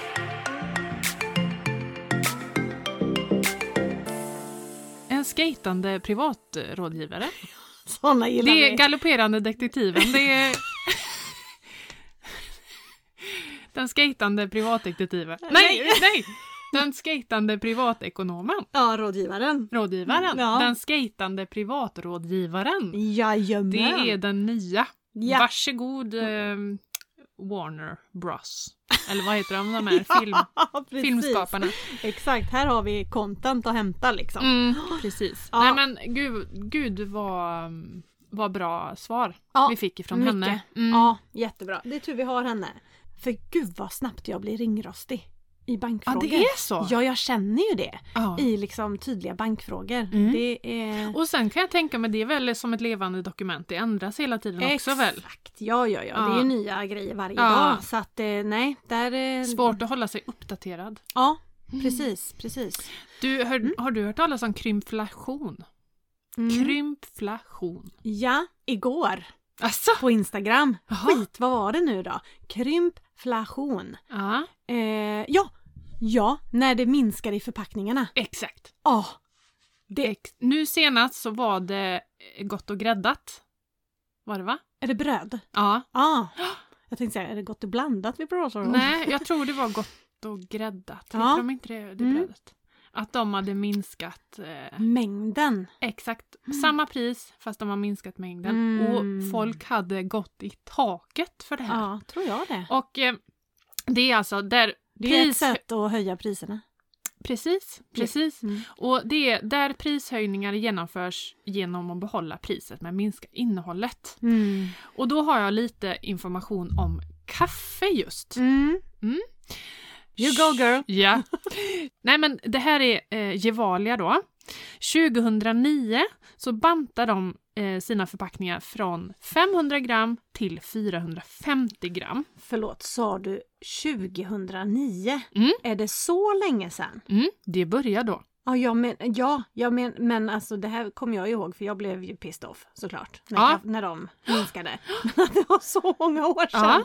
En skejtande privatrådgivare. (laughs) Såna gillar Det är vi. galopperande detektiven. Det är... (laughs) Den skejtande privatdetektiven. Nej, nej! Den skejtande privatekonomen. Ja, rådgivaren. Rådgivaren. Ja. Den skejtande privatrådgivaren. Jajamän. Det är den nya. Ja. Varsågod eh, Warner Bros. Eller vad heter de, de (laughs) här film, precis. filmskaparna? Exakt, här har vi content att hämta liksom. Mm, (gasps) precis. Ja. Nej men gud, gud vad, vad bra svar Ja, vi fick ifrån mycket. henne. Mm. Ja, jättebra. Det är tur vi har henne. För gud vad snabbt jag blir ringrostig i ja, bankfrågor. det är så. Ja, jag känner ju det Ja. i liksom tydliga bankfrågor. Mm. Det är... Och sen kan jag tänka mig, det är väl som ett levande dokument, det ändras hela tiden också väl? Exakt, ja, ja, ja. Det är Ja. ju nya grejer varje Ja. dag. Så att eh, nej, där... eh, Svårt att hålla sig uppdaterad. Ja, precis, precis. Du, hör, Har du hört talas om krympflation? Mm. Krympflation. Ja, igår Alltså? på Instagram. Jaha. Skit, vad var det nu då? Krympflation. Ja, Eh, ja, ja, när det minskar i förpackningarna. exakt. Ja, det, Ex- nu senast så var det eh, gott och gräddat. Var det va? är det bröd? Ja. Ja. (gasps) Jag tänkte säga, är det gott och blandat vi pratar om? Nej, (laughs) jag tror det var gott och gräddat. Ja. Heter de inte det, det Mm. brödet? att de hade minskat eh, Mängden. exakt (gasps) samma pris fast de har minskat mängden. Mm. Och folk hade gått i taket för det här. Ja, tror jag det. Och eh, det är alltså där Det är ett pris... sätt att höja priserna. Precis, precis. Mm. Och det är där prishöjningar genomförs genom att behålla priset men minska innehållet. Mm. Och då har jag lite information om kaffe just. Mm. Mm. You go girl! Ja. Nej men det här är eh, Gevalia då. 2009 så bantar de eh, sina förpackningar från 500 gram till 450 gram. Förlåt, sa du 2009? Mm. Är det så länge sedan? Mm, det börjar då. Ja, ja, men, ja, ja men, men alltså det här kommer jag ihåg för jag blev ju pissed off såklart. När, Ja. när de minskade. (laughs) det var så många år sedan. Ja.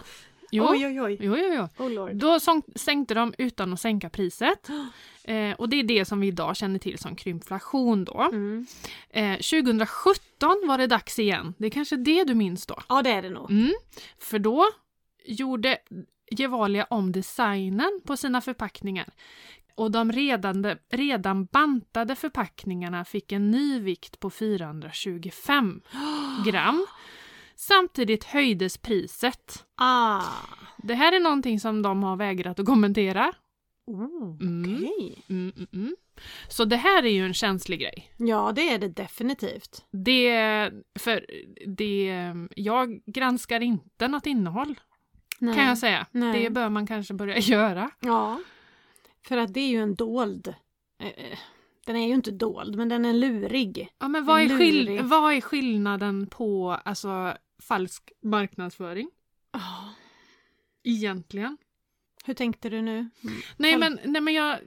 Jo, Oj, oj, oj. jo, jo, jo. Oh. Då sänkte de utan att sänka priset. (gasps) Eh, och det är det som vi idag känner till som krympflation då. Mm. Eh, 2017 var det dags igen. Det är kanske det du minns då? Ja, det är det nog. Mm. För då gjorde Gevalia om designen på sina förpackningar. Och de redan, redan bantade förpackningarna fick en ny vikt på 425 (gasps) gram. Samtidigt höjdes priset. Ah. Det här är någonting som de har vägrat att kommentera. Oh, Mm. okej. Mm, mm, mm. Så det här är ju en känslig grej. Ja, det är det definitivt. Det, för det, jag granskar inte något innehåll Nej. kan jag säga. Nej. Det bör man kanske börja (laughs) göra. Ja. För att det är ju en dold... eh, eh, Den är ju inte dold, men den är lurig. Ja, men vad, är skill- vad är skillnaden på alltså, falsk marknadsföring Ah. egentligen? Hur tänkte du nu? Nej men, nej, men jag...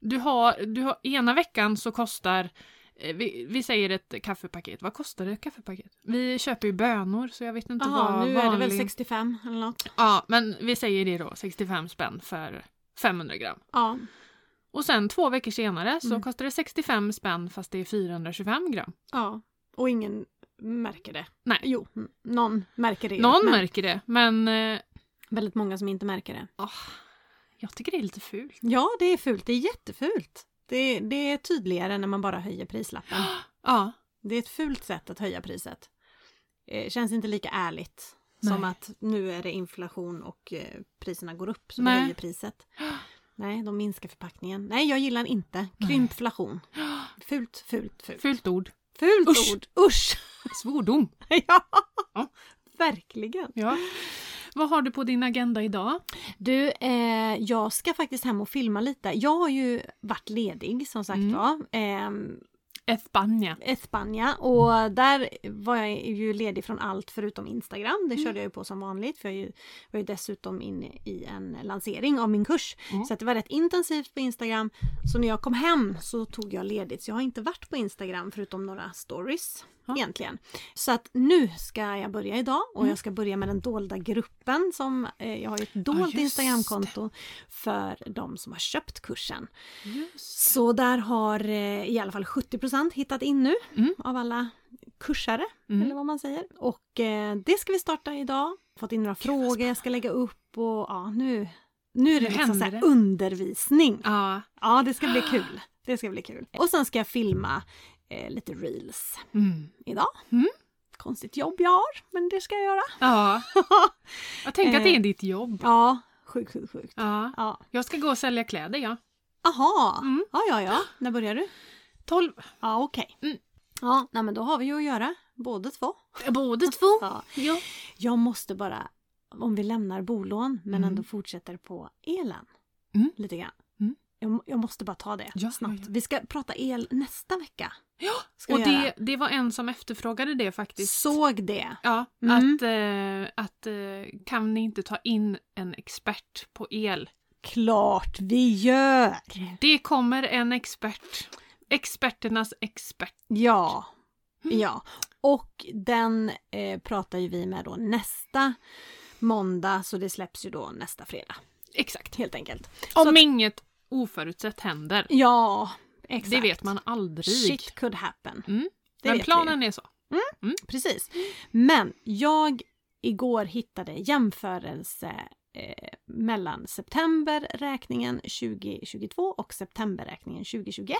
Du har, du har, ena veckan så kostar eh, vi, vi säger ett kaffepaket. Vad kostar ett kaffepaket? Vi köper ju bönor så jag vet inte Jaha, vad nu är det väl vanlig- 65 eller något. Ja, men vi säger det då. 65 spänn för 500 gram. Ja. Och sen två veckor senare så Mm. kostar det 65 spänn fast det är 425 gram. ja. Och ingen märker det. Nej. Jo, mm, någon märker det. Någon men märker det, men eh, Väldigt många som inte märker det. jag tycker det är lite fult. Ja, det är fult. Det är jättefult. Det, det är tydligare när man bara höjer prislappen. (gasps) Ja, Det är ett fult sätt att höja priset. Eh, känns inte lika ärligt som Nej. att nu är det inflation och eh, priserna går upp så vi höjer priset. (gasps) Nej, de minskar förpackningen. Nej, jag gillar inte krympflation. (gasps) Fult, fult, fult. fult ord. Fult Usch. ord! Usch! Svordom. (laughs) ja, Ja. verkligen. Ja. Vad har du på din agenda idag? Du, eh, jag ska faktiskt hem och filma lite. Jag har ju varit ledig som sagt Mm. var. Ehm, Espanja. Espanja och där var jag ju ledig från allt förutom Instagram. Det Mm. körde jag ju på som vanligt för jag var ju dessutom inne i en lansering av min kurs. Mm. Så det var rätt intensivt på Instagram. Så när jag kom hem så tog jag ledigt. Så jag har inte varit på Instagram förutom några stories Ja. egentligen. Så att nu ska jag börja idag och Mm. jag ska börja med den dolda gruppen som eh, jag har ett dolt det. Instagramkonto för de som har köpt kursen. Så där har eh, i alla fall 70% hittat in nu Mm. av alla kursare, Mm. eller vad man säger. Och eh, det ska vi starta idag. Fått in några Gud, frågor jag ska lägga upp och ja, nu, nu är det Nu liksom så undervisning. Ja. Ja, det ska bli kul. Det ska bli kul. Och sen ska jag filma eh, lite reels Mm. idag. Mm. Konstigt jobb jag har, men det ska jag göra. ja. (laughs) Jag tänker att det är ditt jobb. Ja, sjukt, sjukt, sjukt. Ja. Ja. Jag ska gå och sälja kläder, ja. Aha, Mm. ja, ja, ja. När börjar du? 12. Ja, okej. Mm. Ja, nej, men då har vi ju att göra, båda två. Båda två. (laughs) Ja. Ja. Jag måste bara, om vi lämnar bolån men Mm. ändå fortsätter på elen. Mm. Lite grann. Jag, jag måste bara ta det Ja, snabbt. ja, ja. Vi ska prata el nästa vecka. Ja, Ska och det, det var en som efterfrågade det faktiskt. Såg det. Ja, Mm. att, eh, att eh, kan ni inte ta in en expert på el? Klart vi gör! Det kommer en expert. Experternas expert. Ja. Mm. Ja. Och den eh, pratar ju vi med då nästa måndag så det släpps ju då nästa fredag. Exakt. Helt enkelt. Om att- inget oförutsett händer. Ja, exakt. Det vet man aldrig. Shit could happen. Mm. Men vet vi. planen är så. Precis. Men jag igår hittade jämförelse eh, mellan septemberräkningen 2022 och septemberräkningen 2021.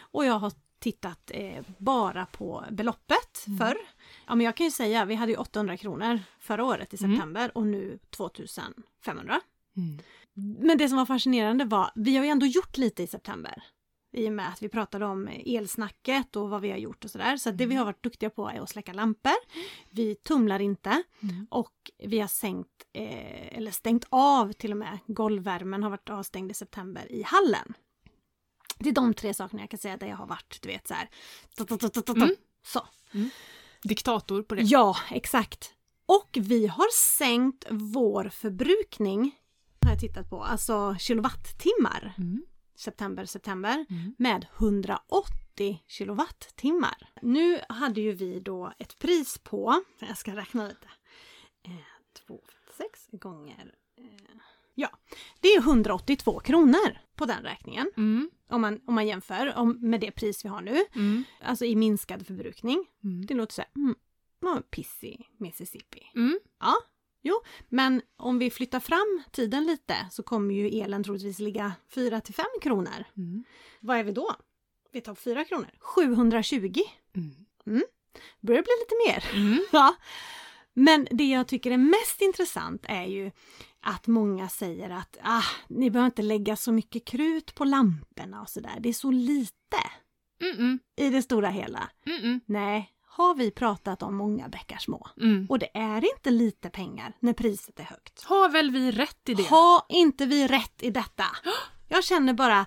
Och jag har tittat eh, bara på beloppet Mm. förr. Ja men jag kan ju säga, vi hade ju 800 kronor förra året i Mm. september och nu 2500. Mm. Men det som var fascinerande var, vi har ju ändå gjort lite i september. I och med att vi pratade om elsnacket och vad vi har gjort och sådär. Så att det vi har varit duktiga på är att släcka lampor. Vi tumlar inte Mm. och vi har sänkt, eh, eller stängt av till och med, golvvärmen har varit avstängd i september i hallen. Det är de tre sakerna jag kan säga där jag har varit, du vet så här. Mm. Så. Diktator på det. Ja, exakt. Och vi har sänkt vår förbrukning, har jag tittat på, alltså kilowattimmar, Mm. september, september, Mm. med 180 kilowattimmar. Nu hade ju vi då ett pris på, jag ska räkna lite, eh, 256 gånger, eh, ja, det är 182 kronor på den räkningen. Mm. Om man, om man jämför om, med det pris vi har nu, Mm. alltså i minskad förbrukning. Mm. Det låter så här, mm, ja, piss i Mississippi. Mm. Ja, jo, men om vi flyttar fram tiden lite så kommer ju elen troligtvis ligga 4 till 5 kronor. Mm. Vad är vi då? Vi tar 4 kronor. 720. Mm. Börjar bli lite mer. Mm. (laughs) Ja. Men det jag tycker är mest intressant är ju att många säger att ah, ni behöver inte lägga så mycket krut på lamporna och sådär. Det är så lite Mm. i det stora hela. Mm. Nej, har vi pratat om många bäckar små. Mm. Och det är inte lite pengar när priset är högt. Har väl vi rätt i det? Har inte vi rätt i detta? (gasps) Jag känner bara,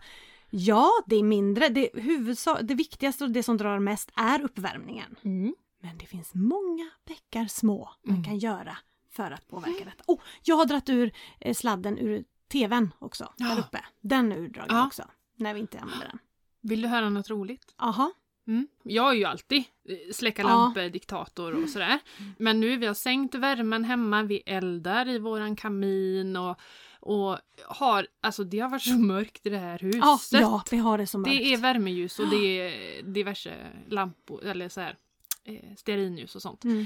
ja det är mindre, det, huvudsak, det viktigaste och det som drar mest är uppvärmningen. Mm. Men det finns många bäckar små man Mm. kan göra för att påverka detta. Oh, jag har dragit ur eh, sladden ur tvn också, där uppe. Den är urdragen Ja. också, när vi inte använder den. Vill du höra något roligt? Aha. Mm. Jag är ju alltid eh, släcka Ja. lampor, diktator och sådär. Men nu vi har sänkt värmen hemma, vi eldar i våran kamin och, och har, alltså det har varit så mörkt i det här huset. Ja, ja, vi har det som mörkt. Det är värmeljus och det är diverse lampor, eller så här, eh, stearinljus och sånt. Mm.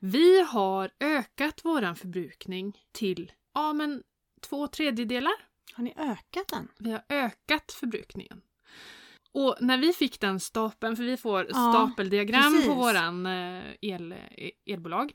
Vi har ökat våran förbrukning till, ja men två tredjedelar. Har ni ökat den? Vi har ökat förbrukningen. Och när vi fick den stapeln, för vi får Ja, stapeldiagram precis. på våran eh, el, eh, elbolag,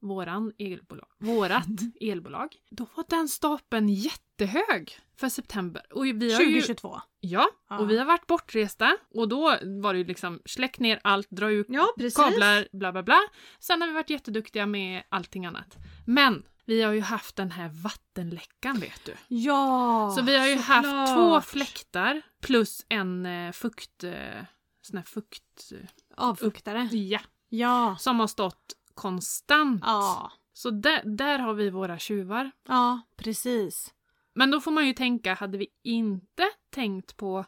våran elbolag, vårat (laughs) elbolag, då var den stapeln jättehög för september. Och vi har ju, 2022. ja, Ja. och vi har varit bortresta och då var det ju liksom släck ner allt, dra ut Ja, kablar, bla bla bla. Sen har vi varit jätteduktiga med allting annat. Men vi har ju haft den här vattenläckan vet du. Ja, Så vi har ju haft två fläktar plus en eh, fukt... Eh, sån här fukt... Avfuktare. Ja. Ja. Som har stått konstant. Ja. Så där, där har vi våra tjuvar. Ja, precis. Men då får man ju tänka, hade vi inte tänkt på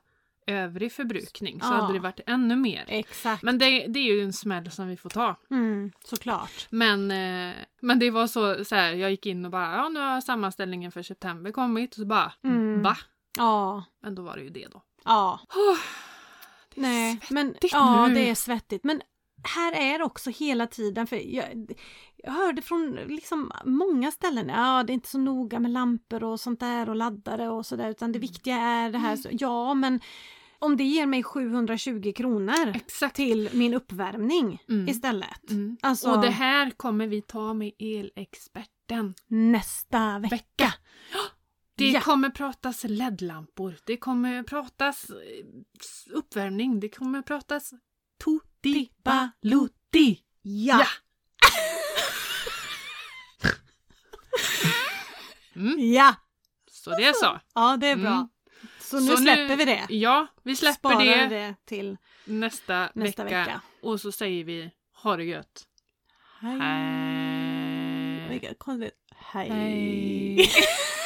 övrig förbrukning så Ja. hade det varit ännu mer. Exakt. Men det, det är ju en smäll som vi får ta. Mm, såklart. Men, eh, men det var så, så här, jag gick in och bara, ja nu har sammanställningen för september kommit. Och så bara, Mm. va? Ja. Men då var det ju det då. Ja. Oh, det är Nej, svettigt men ja, nu. det är svettigt. Men här är också hela tiden, för jag, jag hörde från liksom många ställen, ja det är inte så noga med lampor och sånt där och laddare och sådär utan det Mm. viktiga är det här. Så, ja, men om det ger mig 720 kronor Exakt. till min uppvärmning Mm. istället. Mm. Alltså Och det här kommer vi ta med elexperten. nästa vecka. Vecka. Det Ja. kommer pratas LED-lampor, det kommer pratas eh, uppvärmning, det kommer pratas tutti balutti. Ja! (laughs) Mm. Ja! Så det är så. Ja, det är bra. Så nu släpper vi det. Ja, vi släpper Sparar det, till nästa, nästa vecka. vecka. Och så säger vi ha det gött. Hej. Hej. Vilket konstigt. Hej. Hej. (laughs)